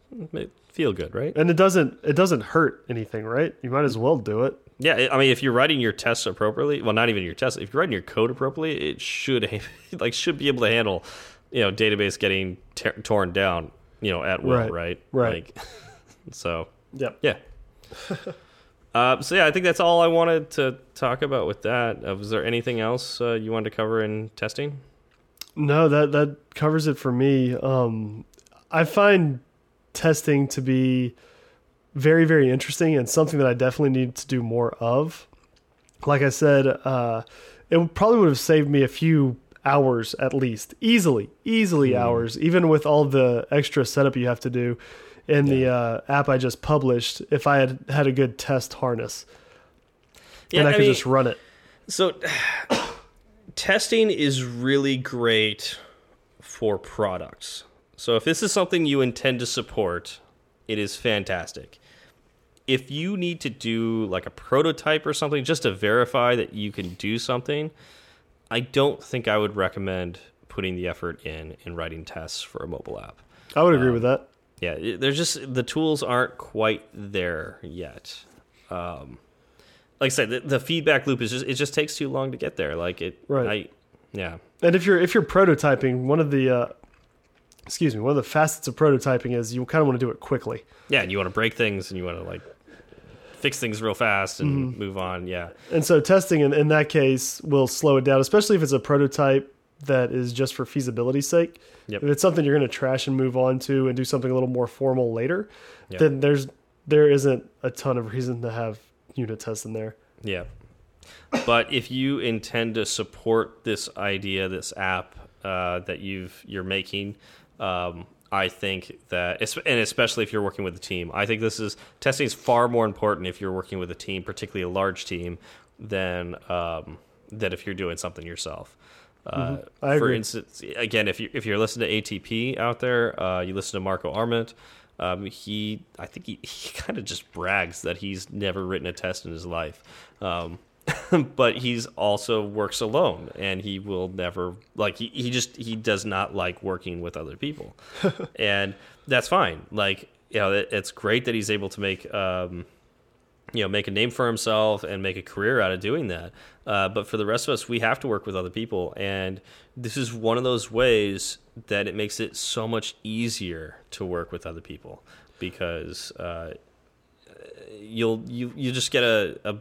feel good, right?
And it doesn't it doesn't hurt anything, right? You might as well do it.
Yeah, I mean, if you're writing your tests appropriately, well, not even your tests. If you're writing your code appropriately, it should like should be able to handle, you know, database getting torn down, you know, at will,
Right,
right?
right.
Like, so
Yep.
yeah. uh, so yeah, I think that's all I wanted to talk about with that. Uh, was there anything else uh, you wanted to cover in testing?
No, that that covers it for me. Um, I find testing to be very very interesting and something that I definitely need to do more of. Like I said, uh, it probably would have saved me a few hours at least, easily, easily hours, even with all the extra setup you have to do. In the uh, app I just published if I had had a good test harness.
Yeah,
and I,
I
could
mean-
just run it.
So, testing is really great for products. So, if this is something you intend to support, it is fantastic. If you need to do like a prototype or something just to verify that you can do something, I don't think I would recommend putting the effort in in writing tests for a mobile app.
I would
Um,
agree with that.
Yeah, there's just the tools aren't quite there yet. Um, like I said, the, the feedback loop is just it just takes too long to get there. Like it,
Right.
I, yeah,
And if you're if you're prototyping, one of the uh, excuse me, one of the facets of prototyping is you kind of want to do it quickly.
yeah, and you want to break things and you want to like fix things real fast and
Mm-hmm.
move on. Yeah,
And so testing in, in that case will slow it down, especially if it's a prototype that is just for feasibility's sake.
Yep.
If it's something you're going to trash and move on to and do something a little more formal later,
Yep.
then there's there isn't a ton of reason to have unit tests in there.
yeah. But if you intend to support this idea, this app uh, that you've you're making, um, I think that, and especially if you're working with a team, I think this is testing is far more important if you're working with a team, particularly a large team, than um, than if you're doing something yourself. Uh,
I
for instance, again, if you if you're listening to ATP out there, uh, you listen to Marco Arment. Um, he, I think he, he kind of just brags that he's never written a test in his life. Um, but he's also works alone and he will never like he, he just he does not like working with other people and that's fine like you know it, it's great that he's able to make um you know make a name for himself and make a career out of doing that. Uh, but for the rest of us we have to work with other people. And this is one of those ways that it makes it so much easier to work with other people because uh, you'll you you just get a, a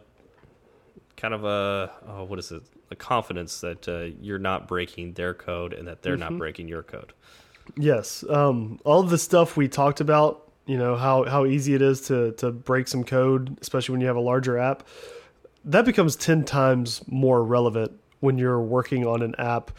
kind of a oh, what is it? A confidence that uh, you're not breaking their code and that they're not breaking your code.
Yes, um, all the stuff we talked about, you know how how easy it is to to break some code, especially when you have a larger app. That becomes ten times more relevant when you're working on an app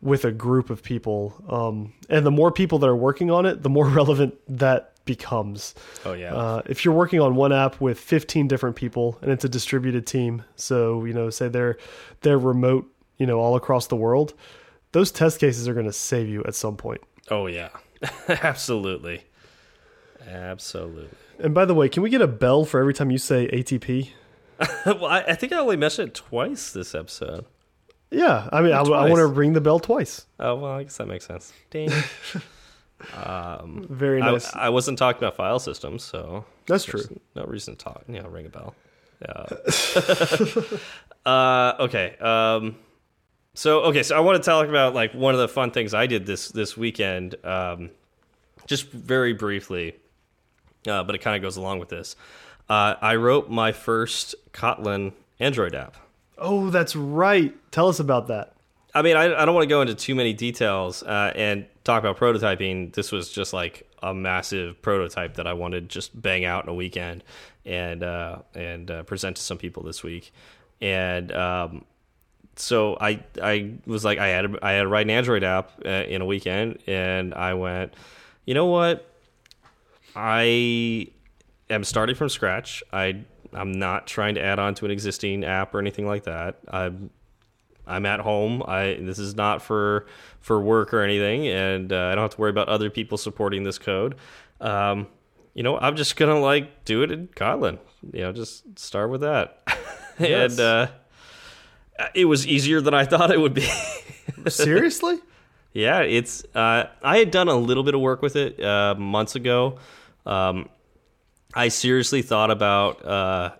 with a group of people, um, and the more people that are working on it, the more relevant that becomes.
oh yeah
Uh, if you're working on one app with 15 different people and it's a distributed team, so you know, say they're they're remote, you know, all across the world, those test cases are going to save you at some point.
oh yeah absolutely absolutely
And by the way, can we get a bell for every time you say ATP?
well I, I think i only mentioned it twice this episode
Yeah, I mean, I,
Twice.
want to ring the bell twice.
oh well i guess that makes sense Ding.
Very nice.
I wasn't talking about file systems so
That's true.
No reason to talk. You know, ring a bell. Yeah. uh, okay. Um, so okay, so I want to talk about like one of the fun things I did this this weekend. Um, just very briefly, uh, but it kind of goes along with this. Uh, I wrote my first Kotlin Android app.
Oh, that's right. Tell us about that.
I mean, I, I don't want to go into too many details uh, and talk about prototyping. This was just like a massive prototype that I wanted just bang out in a weekend and uh, and uh, present to some people this week. And um, so I I was like I had to, I had to write an Android app uh, in a weekend, and I went, you know what, I am starting from scratch. I I'm not trying to add on to an existing app or anything like that. I'm I'm at home. I this is not for for work or anything, and uh, I don't have to worry about other people supporting this code. Um, you know, I'm just gonna like do it in Kotlin. You know, just start with that,
Yes.
and uh, it was easier than I thought it would be.
Seriously?
Yeah, it's. Uh, I had done a little bit of work with it uh, months ago. Um, I seriously thought about uh,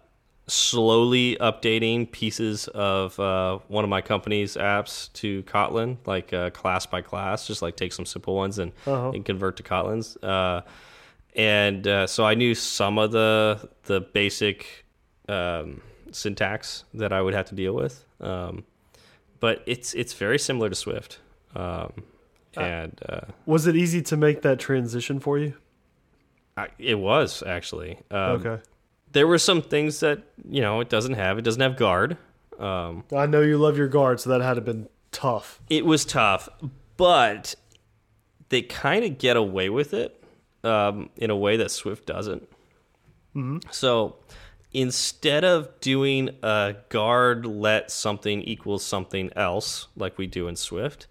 slowly updating pieces of uh, one of my company's apps to Kotlin, like uh, class by class, just like take some simple ones and,
Uh-huh.
and convert to Kotlin's. Uh, and uh, so I knew some of the the basic um, syntax that I would have to deal with. Um, but it's it's very similar to Swift. Um, and uh,
Was it easy to make that transition for you?
I, it was actually. Um,
okay.
There were some things that you know it doesn't have. It doesn't have guard. Um,
I know you love your guard, so that had to been tough.
it was tough, but they kind of get away with it. um, in a way that Swift doesn't. So instead of doing a guard let something equals something else like we do in Swift,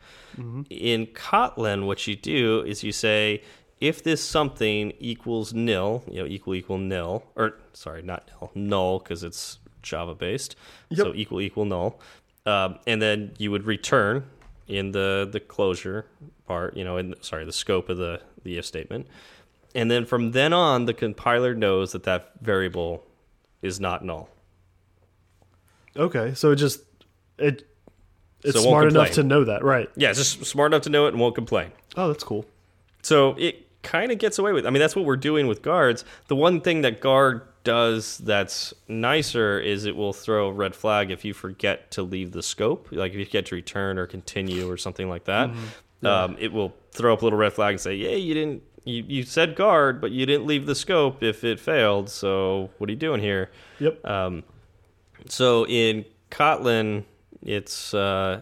in Kotlin, what you do is you say if this something equals nil, you know, equal equal nil, or sorry, not nil, null because it's Java based, so equal equal null, um, and then you would return in the the closure part, you know, in sorry, the scope of the the if statement, and then from then on, the compiler knows that that variable is not null.
Okay, so it just it it's
So it
smart enough to know that, right?
Yeah, it's just smart enough to know it and won't complain.
Oh, that's cool.
So it kind of gets away with. I mean, that's what we're doing with guards. The one thing that guard does that's nicer is it will throw a red flag if you forget to leave the scope, like if you forget to return or continue or something like that. Um, it will throw up a little red flag and say, "Yeah, you didn't. You, you said guard, but you didn't leave the scope if it failed. So what are you doing here?"
Yep.
Um, so in Kotlin, it's uh,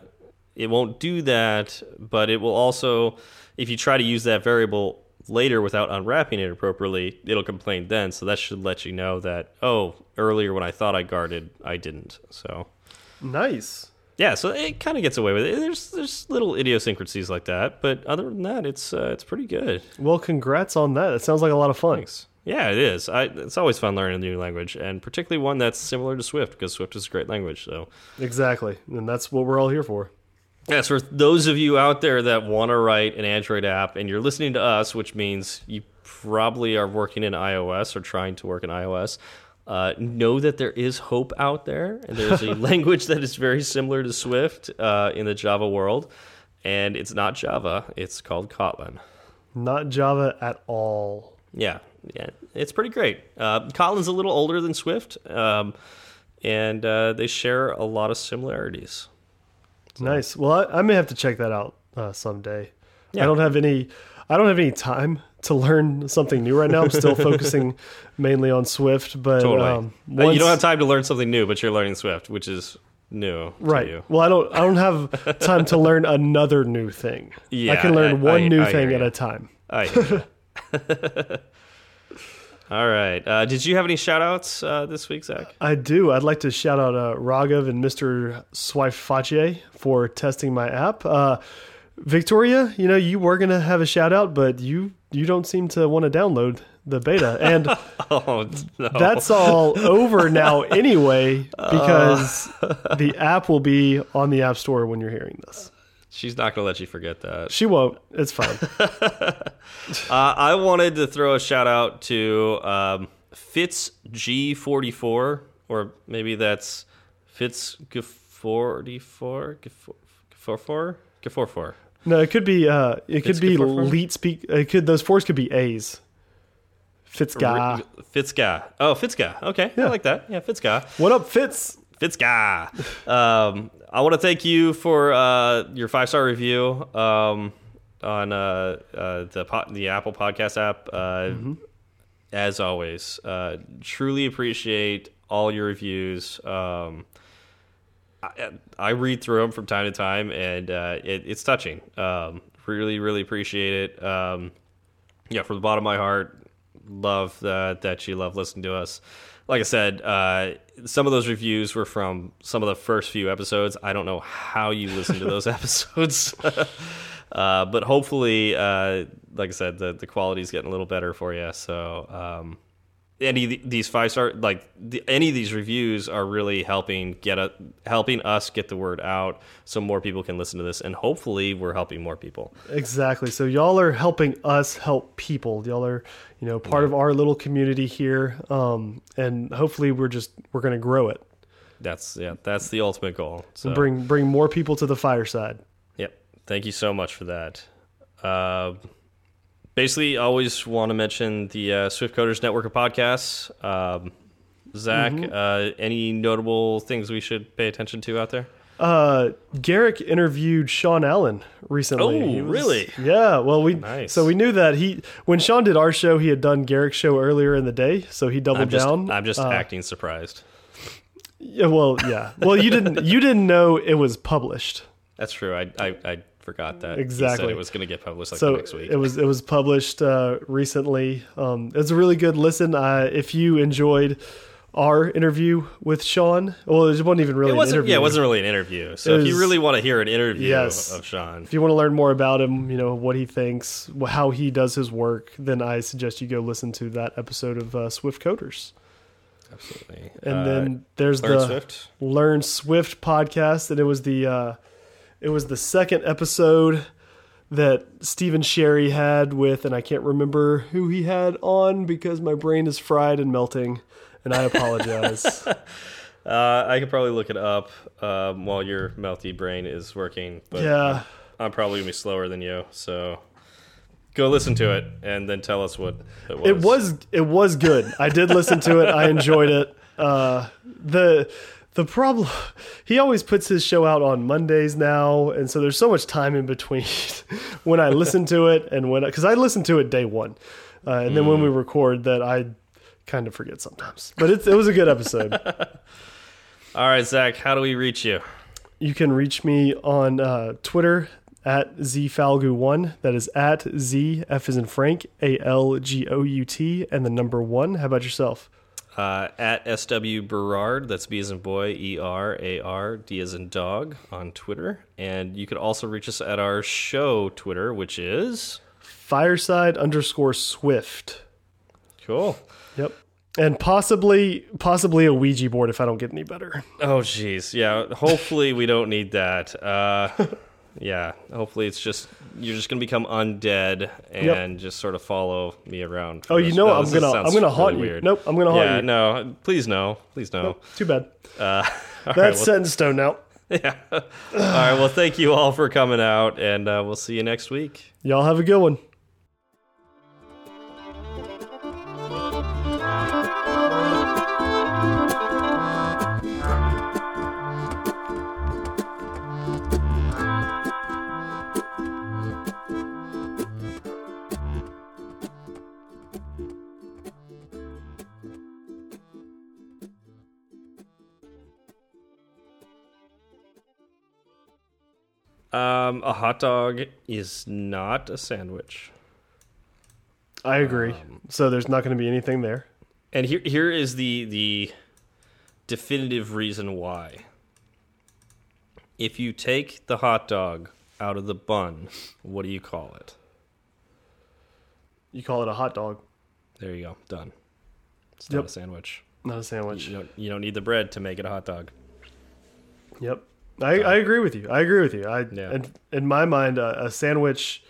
it won't do that, but it will also, if you try to use that variable later without unwrapping it appropriately, it'll complain then. So that should let you know that oh, earlier when I thought I guarded, I didn't. So
nice.
yeah, so it kind of gets away with it. There's there's little idiosyncrasies like that, but other than that, it's uh, it's pretty good.
Well, congrats on that. It sounds like a lot of fun.
Thanks. Yeah, it is. I, it's always fun learning a new language, and particularly one that's similar to Swift because Swift is a great language. So
Exactly, and that's what we're all here for.
Yes, for those of you out there that want to write an Android app and you're listening to us, which means you probably are working in iOS or trying to work in iOS, uh, know that there is hope out there. And there's a language that is very similar to Swift uh, in the Java world. And it's not Java, it's called Kotlin.
Not Java at all.
Yeah, yeah, it's pretty great. Uh, Kotlin's a little older than Swift, um, and uh, they share a lot of similarities.
Nice. Well, I, I may have to check that out uh, someday.
Yeah.
I don't have any. I don't have any time to learn something new right now. I'm still focusing mainly on Swift, but
Totally.
um,
Uh, you don't have time to learn something new, but you're learning Swift, which is new
right.
to you.
Well, I don't. I don't have time to learn another new thing.
Yeah, I
can learn
I-
one
I-
new thing at a time.
I. All right. Uh, did you have any shout outs uh, this week, Zach?
I do. I'd like to shout out uh, Raghav and Mr. Swifache for testing my app. Uh, Victoria, you know, you were gonna have a shout out, but you you don't seem to want to download the beta, and
Oh, no.
that's all over now anyway because the app will be on the App Store when you're hearing this.
She's not going to let you forget that.
She won't. It's fine.
Uh, I wanted to throw a shout out to um, Fitz G44, or maybe that's Fitz G44? G44? G44.
No, it could be. Uh, it could be good for fun? leet speak. It could. Those fours could be A's. Fitzguy.
Fitzga. Oh, Fitzga. Okay, I like that. Yeah, Fitzga.
What up, Fitz?
Fitzga. Um, I want to thank you for uh, your five star review um, on uh, uh, the the Apple Podcast app. Uh, As always, uh, truly appreciate all your reviews. Um, I, I read through them from time to time, and uh, it, it's touching. Um, really, really appreciate it. Um, yeah, from the bottom of my heart, love that that you love listening to us. Like I said, uh, some of those reviews were from some of the first few episodes. I don't know how you listen to those episodes, uh, but hopefully, uh, like I said, the the quality is getting a little better for you. So. Um, any of these five star like the, any of these reviews are really helping get a, helping us get the word out so more people can listen to this and hopefully we're helping more people
Exactly. So y'all are helping us help people. Y'all are, you know, part of our little community here, um, and hopefully we're just we're going to grow it.
that's yeah that's the ultimate goal so
Bring bring more people to the fireside.
yep thank you so much for that uh, basically always want to mention the uh, swift coders network of podcasts um, zach uh, any notable things we should pay attention to out there
Uh, Garric interviewed Sean Allen recently.
Oh,
was-
really?
Yeah. Well, we
Nice.
so we knew that he when Sean did our show, he had done Garric's show earlier in the day, so he doubled
i'm just,
down.
I'm just
Uh,
acting surprised
Yeah. Well, yeah. Well, you didn't you didn't know it was published.
That's true. I I, I forgot that
Exactly.
it was going to get published like
so
next week.
it was it was published uh, recently. Um, it's a really good listen. Uh, if you enjoyed our interview with Sean, well, it wasn't even really
It
an
wasn't.
interview.
Yeah, it wasn't really an interview. So
It
if you really want to hear an interview
Yes.
of Sean,
If you want to learn more about him, you know what he thinks, how he does his work, then I suggest you go listen to that episode of uh, Swift Coders.
absolutely.
And
Uh,
then there's
Learn
the
Swift.
Learn Swift podcast, and it was the uh, it was the second episode that Stephen Sherry had with, and I can't remember who he had on because my brain is fried and melting, and I apologize.
Uh, I could probably look it up um, while your melty brain is working. But
yeah,
I'm probably gonna be slower than you. So go listen to it and then tell us what it was.
it was it was good. I did listen to it. I enjoyed it. Uh, the the problem he always puts his show out on Mondays now, and so there's so much time in between when I listen to it and when because I listen to it day one, uh, and then when we record that I kind of forget sometimes. But it's, it was a good episode.
All right, Zach. How do we reach you?
you can reach me on uh, Twitter at zfalgout1. That is at z f is in Frank a l g o u t and the number one. How about yourself?
Uh, at SW Berard, that's B as in boy, E R A R, D as in dog on Twitter. And you could also reach us at our show Twitter, which is
Fireside underscore Swift.
cool.
Yep. And possibly possibly a Ouija board if I don't get any better.
Oh, jeez. Yeah. Hopefully, we don't need that. Uh, yeah. Hopefully, it's just you're just gonna become undead and just sort of follow me around.
Oh, you know I'm gonna I'm gonna haunt you. Nope, I'm gonna haunt
Yeah.
you.
No. Please no. Please no.
Too bad.
Uh, all right,
That's
well,
set in stone now.
yeah. all right. Well, thank you all for coming out, and uh, we'll see you next week.
Y'all have a good one.
Um, a hot dog is not a sandwich.
I agree.
Um,
so there's not going to be anything there.
And here here is the the definitive reason why. If you take the hot dog out of the bun, what do you call it?
You call it a hot dog,
There you go. Done. It's not
Yep.
a sandwich.
not a sandwich.
You don't you don't need the bread to make it a hot dog.
Yep. I, I agree with you. I agree with you. I
Yeah.
and in my mind a, a sandwich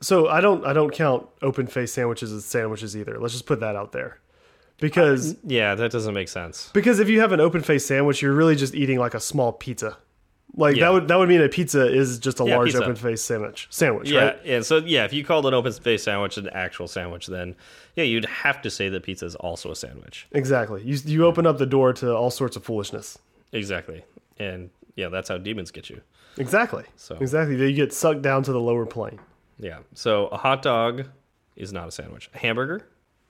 so I don't I don't count open face sandwiches as sandwiches either. Let's just put that out there. Because
Yeah, that doesn't make sense.
because if you have an open face sandwich, you're really just eating like a small pizza. Like
Yeah.
that would that would mean a pizza is just a
Yeah,
large
pizza.
open face sandwich. Sandwich,
Yeah,
right?
and so yeah, if you called an open space sandwich an actual sandwich, then yeah, you'd have to say that pizza is also a sandwich.
Exactly. You you open up the door to all sorts of foolishness.
Exactly. And yeah, that's how demons get you.
Exactly.
So-
exactly. You get sucked down to the lower plane.
Yeah. So a hot dog is not a sandwich. A hamburger,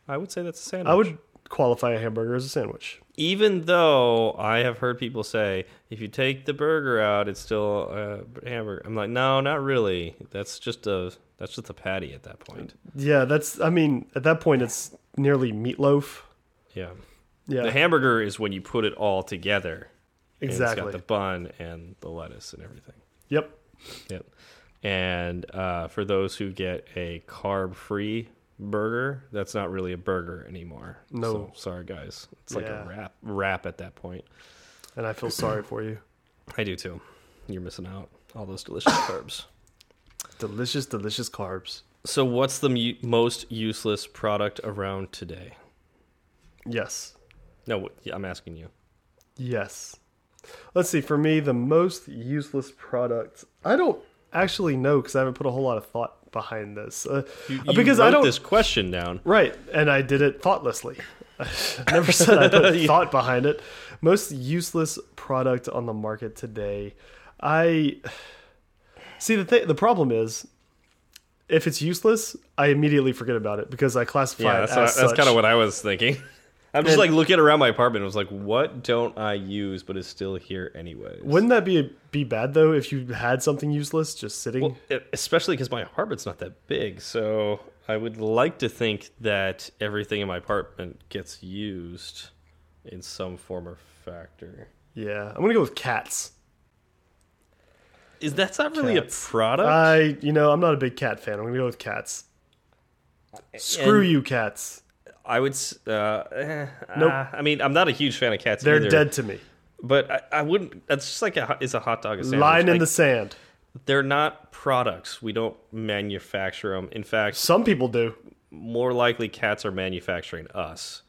I would say that's a sandwich.
I would qualify a hamburger as a sandwich.
even though I have heard people say if you take the burger out, it's still a hamburger. I'm like, no, not really. That's just a that's just a patty at that point.
Yeah, that's. I mean, at that point, it's nearly meatloaf.
Yeah.
Yeah,
The hamburger is when you put it all together. And
exactly.
it's got the bun and the lettuce and everything.
Yep.
Yep. And uh, for those who get a carb-free burger, that's not really a burger anymore.
No.
So, sorry, guys. It's like
Yeah.
a wrap wrap at that point.
And I feel sorry for you.
I do too. You're missing out all those delicious carbs.
Delicious, delicious carbs.
So, what's the mu most useless product around today?
Yes.
No, I'm asking you.
Yes. Let's see. For me, the most useless product. I don't actually know because I haven't put a whole lot of thought behind this. Uh,
You,
uh, because I
wrote
don't.
this question down.
Right, and I did it thoughtlessly. I never said I put
Yeah.
thought behind it. Most useless product on the market today. I see the th- the problem is if it's useless, I immediately forget about it because I classify
Yeah,
it as
that's kind of what I was thinking. I'm just
And-
like looking around my apartment. I was like, what don't I use, but is still here anyways?
Wouldn't that be be bad though if you had something useless just sitting?
Well, especially because my apartment's not that big, so I would like to think that everything in my apartment gets used in some form or factor.
yeah, I'm gonna go with cats.
Is that's not really
Cats.
a product?
I, you know, I'm not a big cat fan. I'm gonna go with cats. Screw
And
you, cats.
I would. Uh, eh,
Nope.
uh, I mean, I'm not a huge fan of cats.
They're
either,
dead to me.
But I, I wouldn't. That's just like a. Is a hot dog a sandwich?
Line in
Like,
the sand.
They're not products. We don't manufacture them. In fact,
Some people do.
more likely cats are manufacturing us.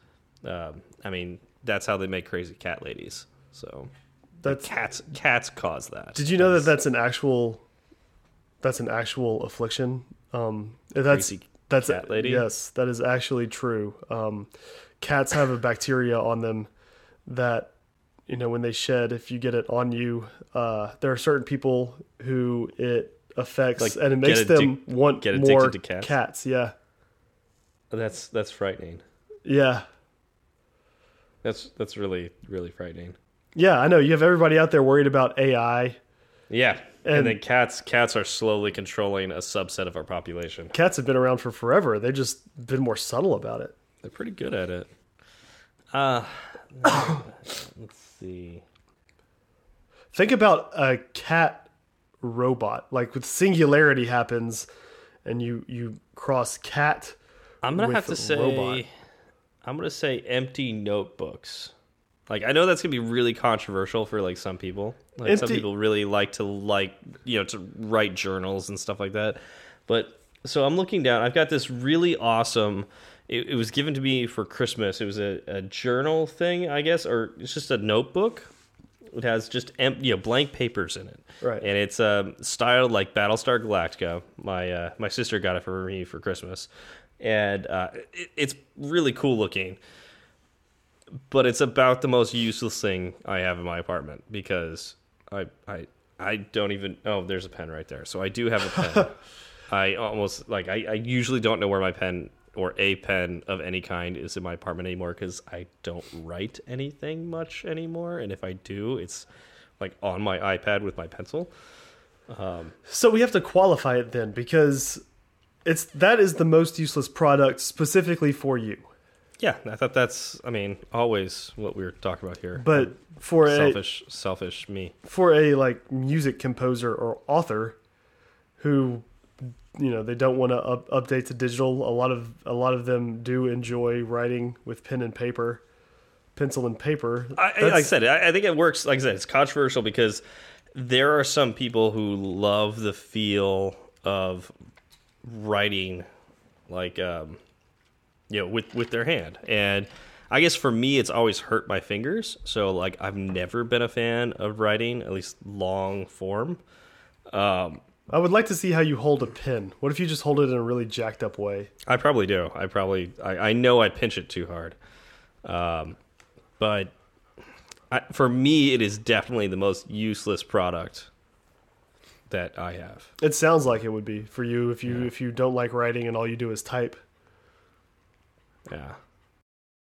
Um, I mean, that's how they make crazy cat ladies. So
That's.
cats cats cause that.
Did you know that that's an actual? That's an actual affliction. Um, that's
Crazy
that's
cat lady?
Yes, that is actually true. Um, cats have a bacteria on them that you know when they shed. If you get it on you, uh, there are certain people who it affects,
Like,
and it makes them want
get
more
to cats?
Cats, yeah,
That's that's frightening.
yeah.
That's that's really really frightening.
Yeah, I know. You have everybody out there worried about AI.
Yeah, and,
And-
then cats cats are slowly controlling a subset of our population.
Cats have been around for forever. They've just been more subtle about it.
They're pretty good at it. Uh let's see.
Think about a cat robot. Like with singularity happens and you you cross cat
I'm gonna have to say
robot.
I'm gonna say empty notebooks. Like I know that's gonna be really controversial for like some people. Like some people really like to like you know to write journals and stuff like that. But so I'm looking down. I've got this really awesome. It, it was given to me for Christmas. It was a, a journal thing, I guess, or it's just a notebook. It has just em- you know blank papers in it,
Right.
And it's um, styled like Battlestar Galactica. My uh, my sister got it for me for Christmas, and uh, it, it's really cool looking. But it's about the most useless thing I have in my apartment because I I I don't even. Oh, there's a pen right there. So I do have a pen. I almost like I, I usually don't know where my pen or a pen of any kind is in my apartment anymore because I don't write anything much anymore. And if I do, it's like on my iPad with my pencil.
Um, So we have to qualify it then because it's that is the most useless product specifically for you.
Yeah, I thought that's. I mean, always what we were talking about here.
But for a
selfish, selfish me.
for a like music composer or author who you know they don't want to up, update to digital a lot of a lot of them do enjoy writing with pen and paper pencil and paper
I, I- like I said, I, I think it works. Like I said, it's controversial because there are some people who love the feel of writing, like um, you know, with with their hand. And I guess for me, it's always hurt my fingers. So like, I've never been a fan of writing, at least long form.
i would like to see how you hold a pen what if you just hold it in a really jacked up way
I probably do. I probably I, I know I pinch it too hard, um, but I, for me, it is definitely the most useless product that I have.
it sounds like it would be for you if you if you don't like writing and all you do is type
Yeah.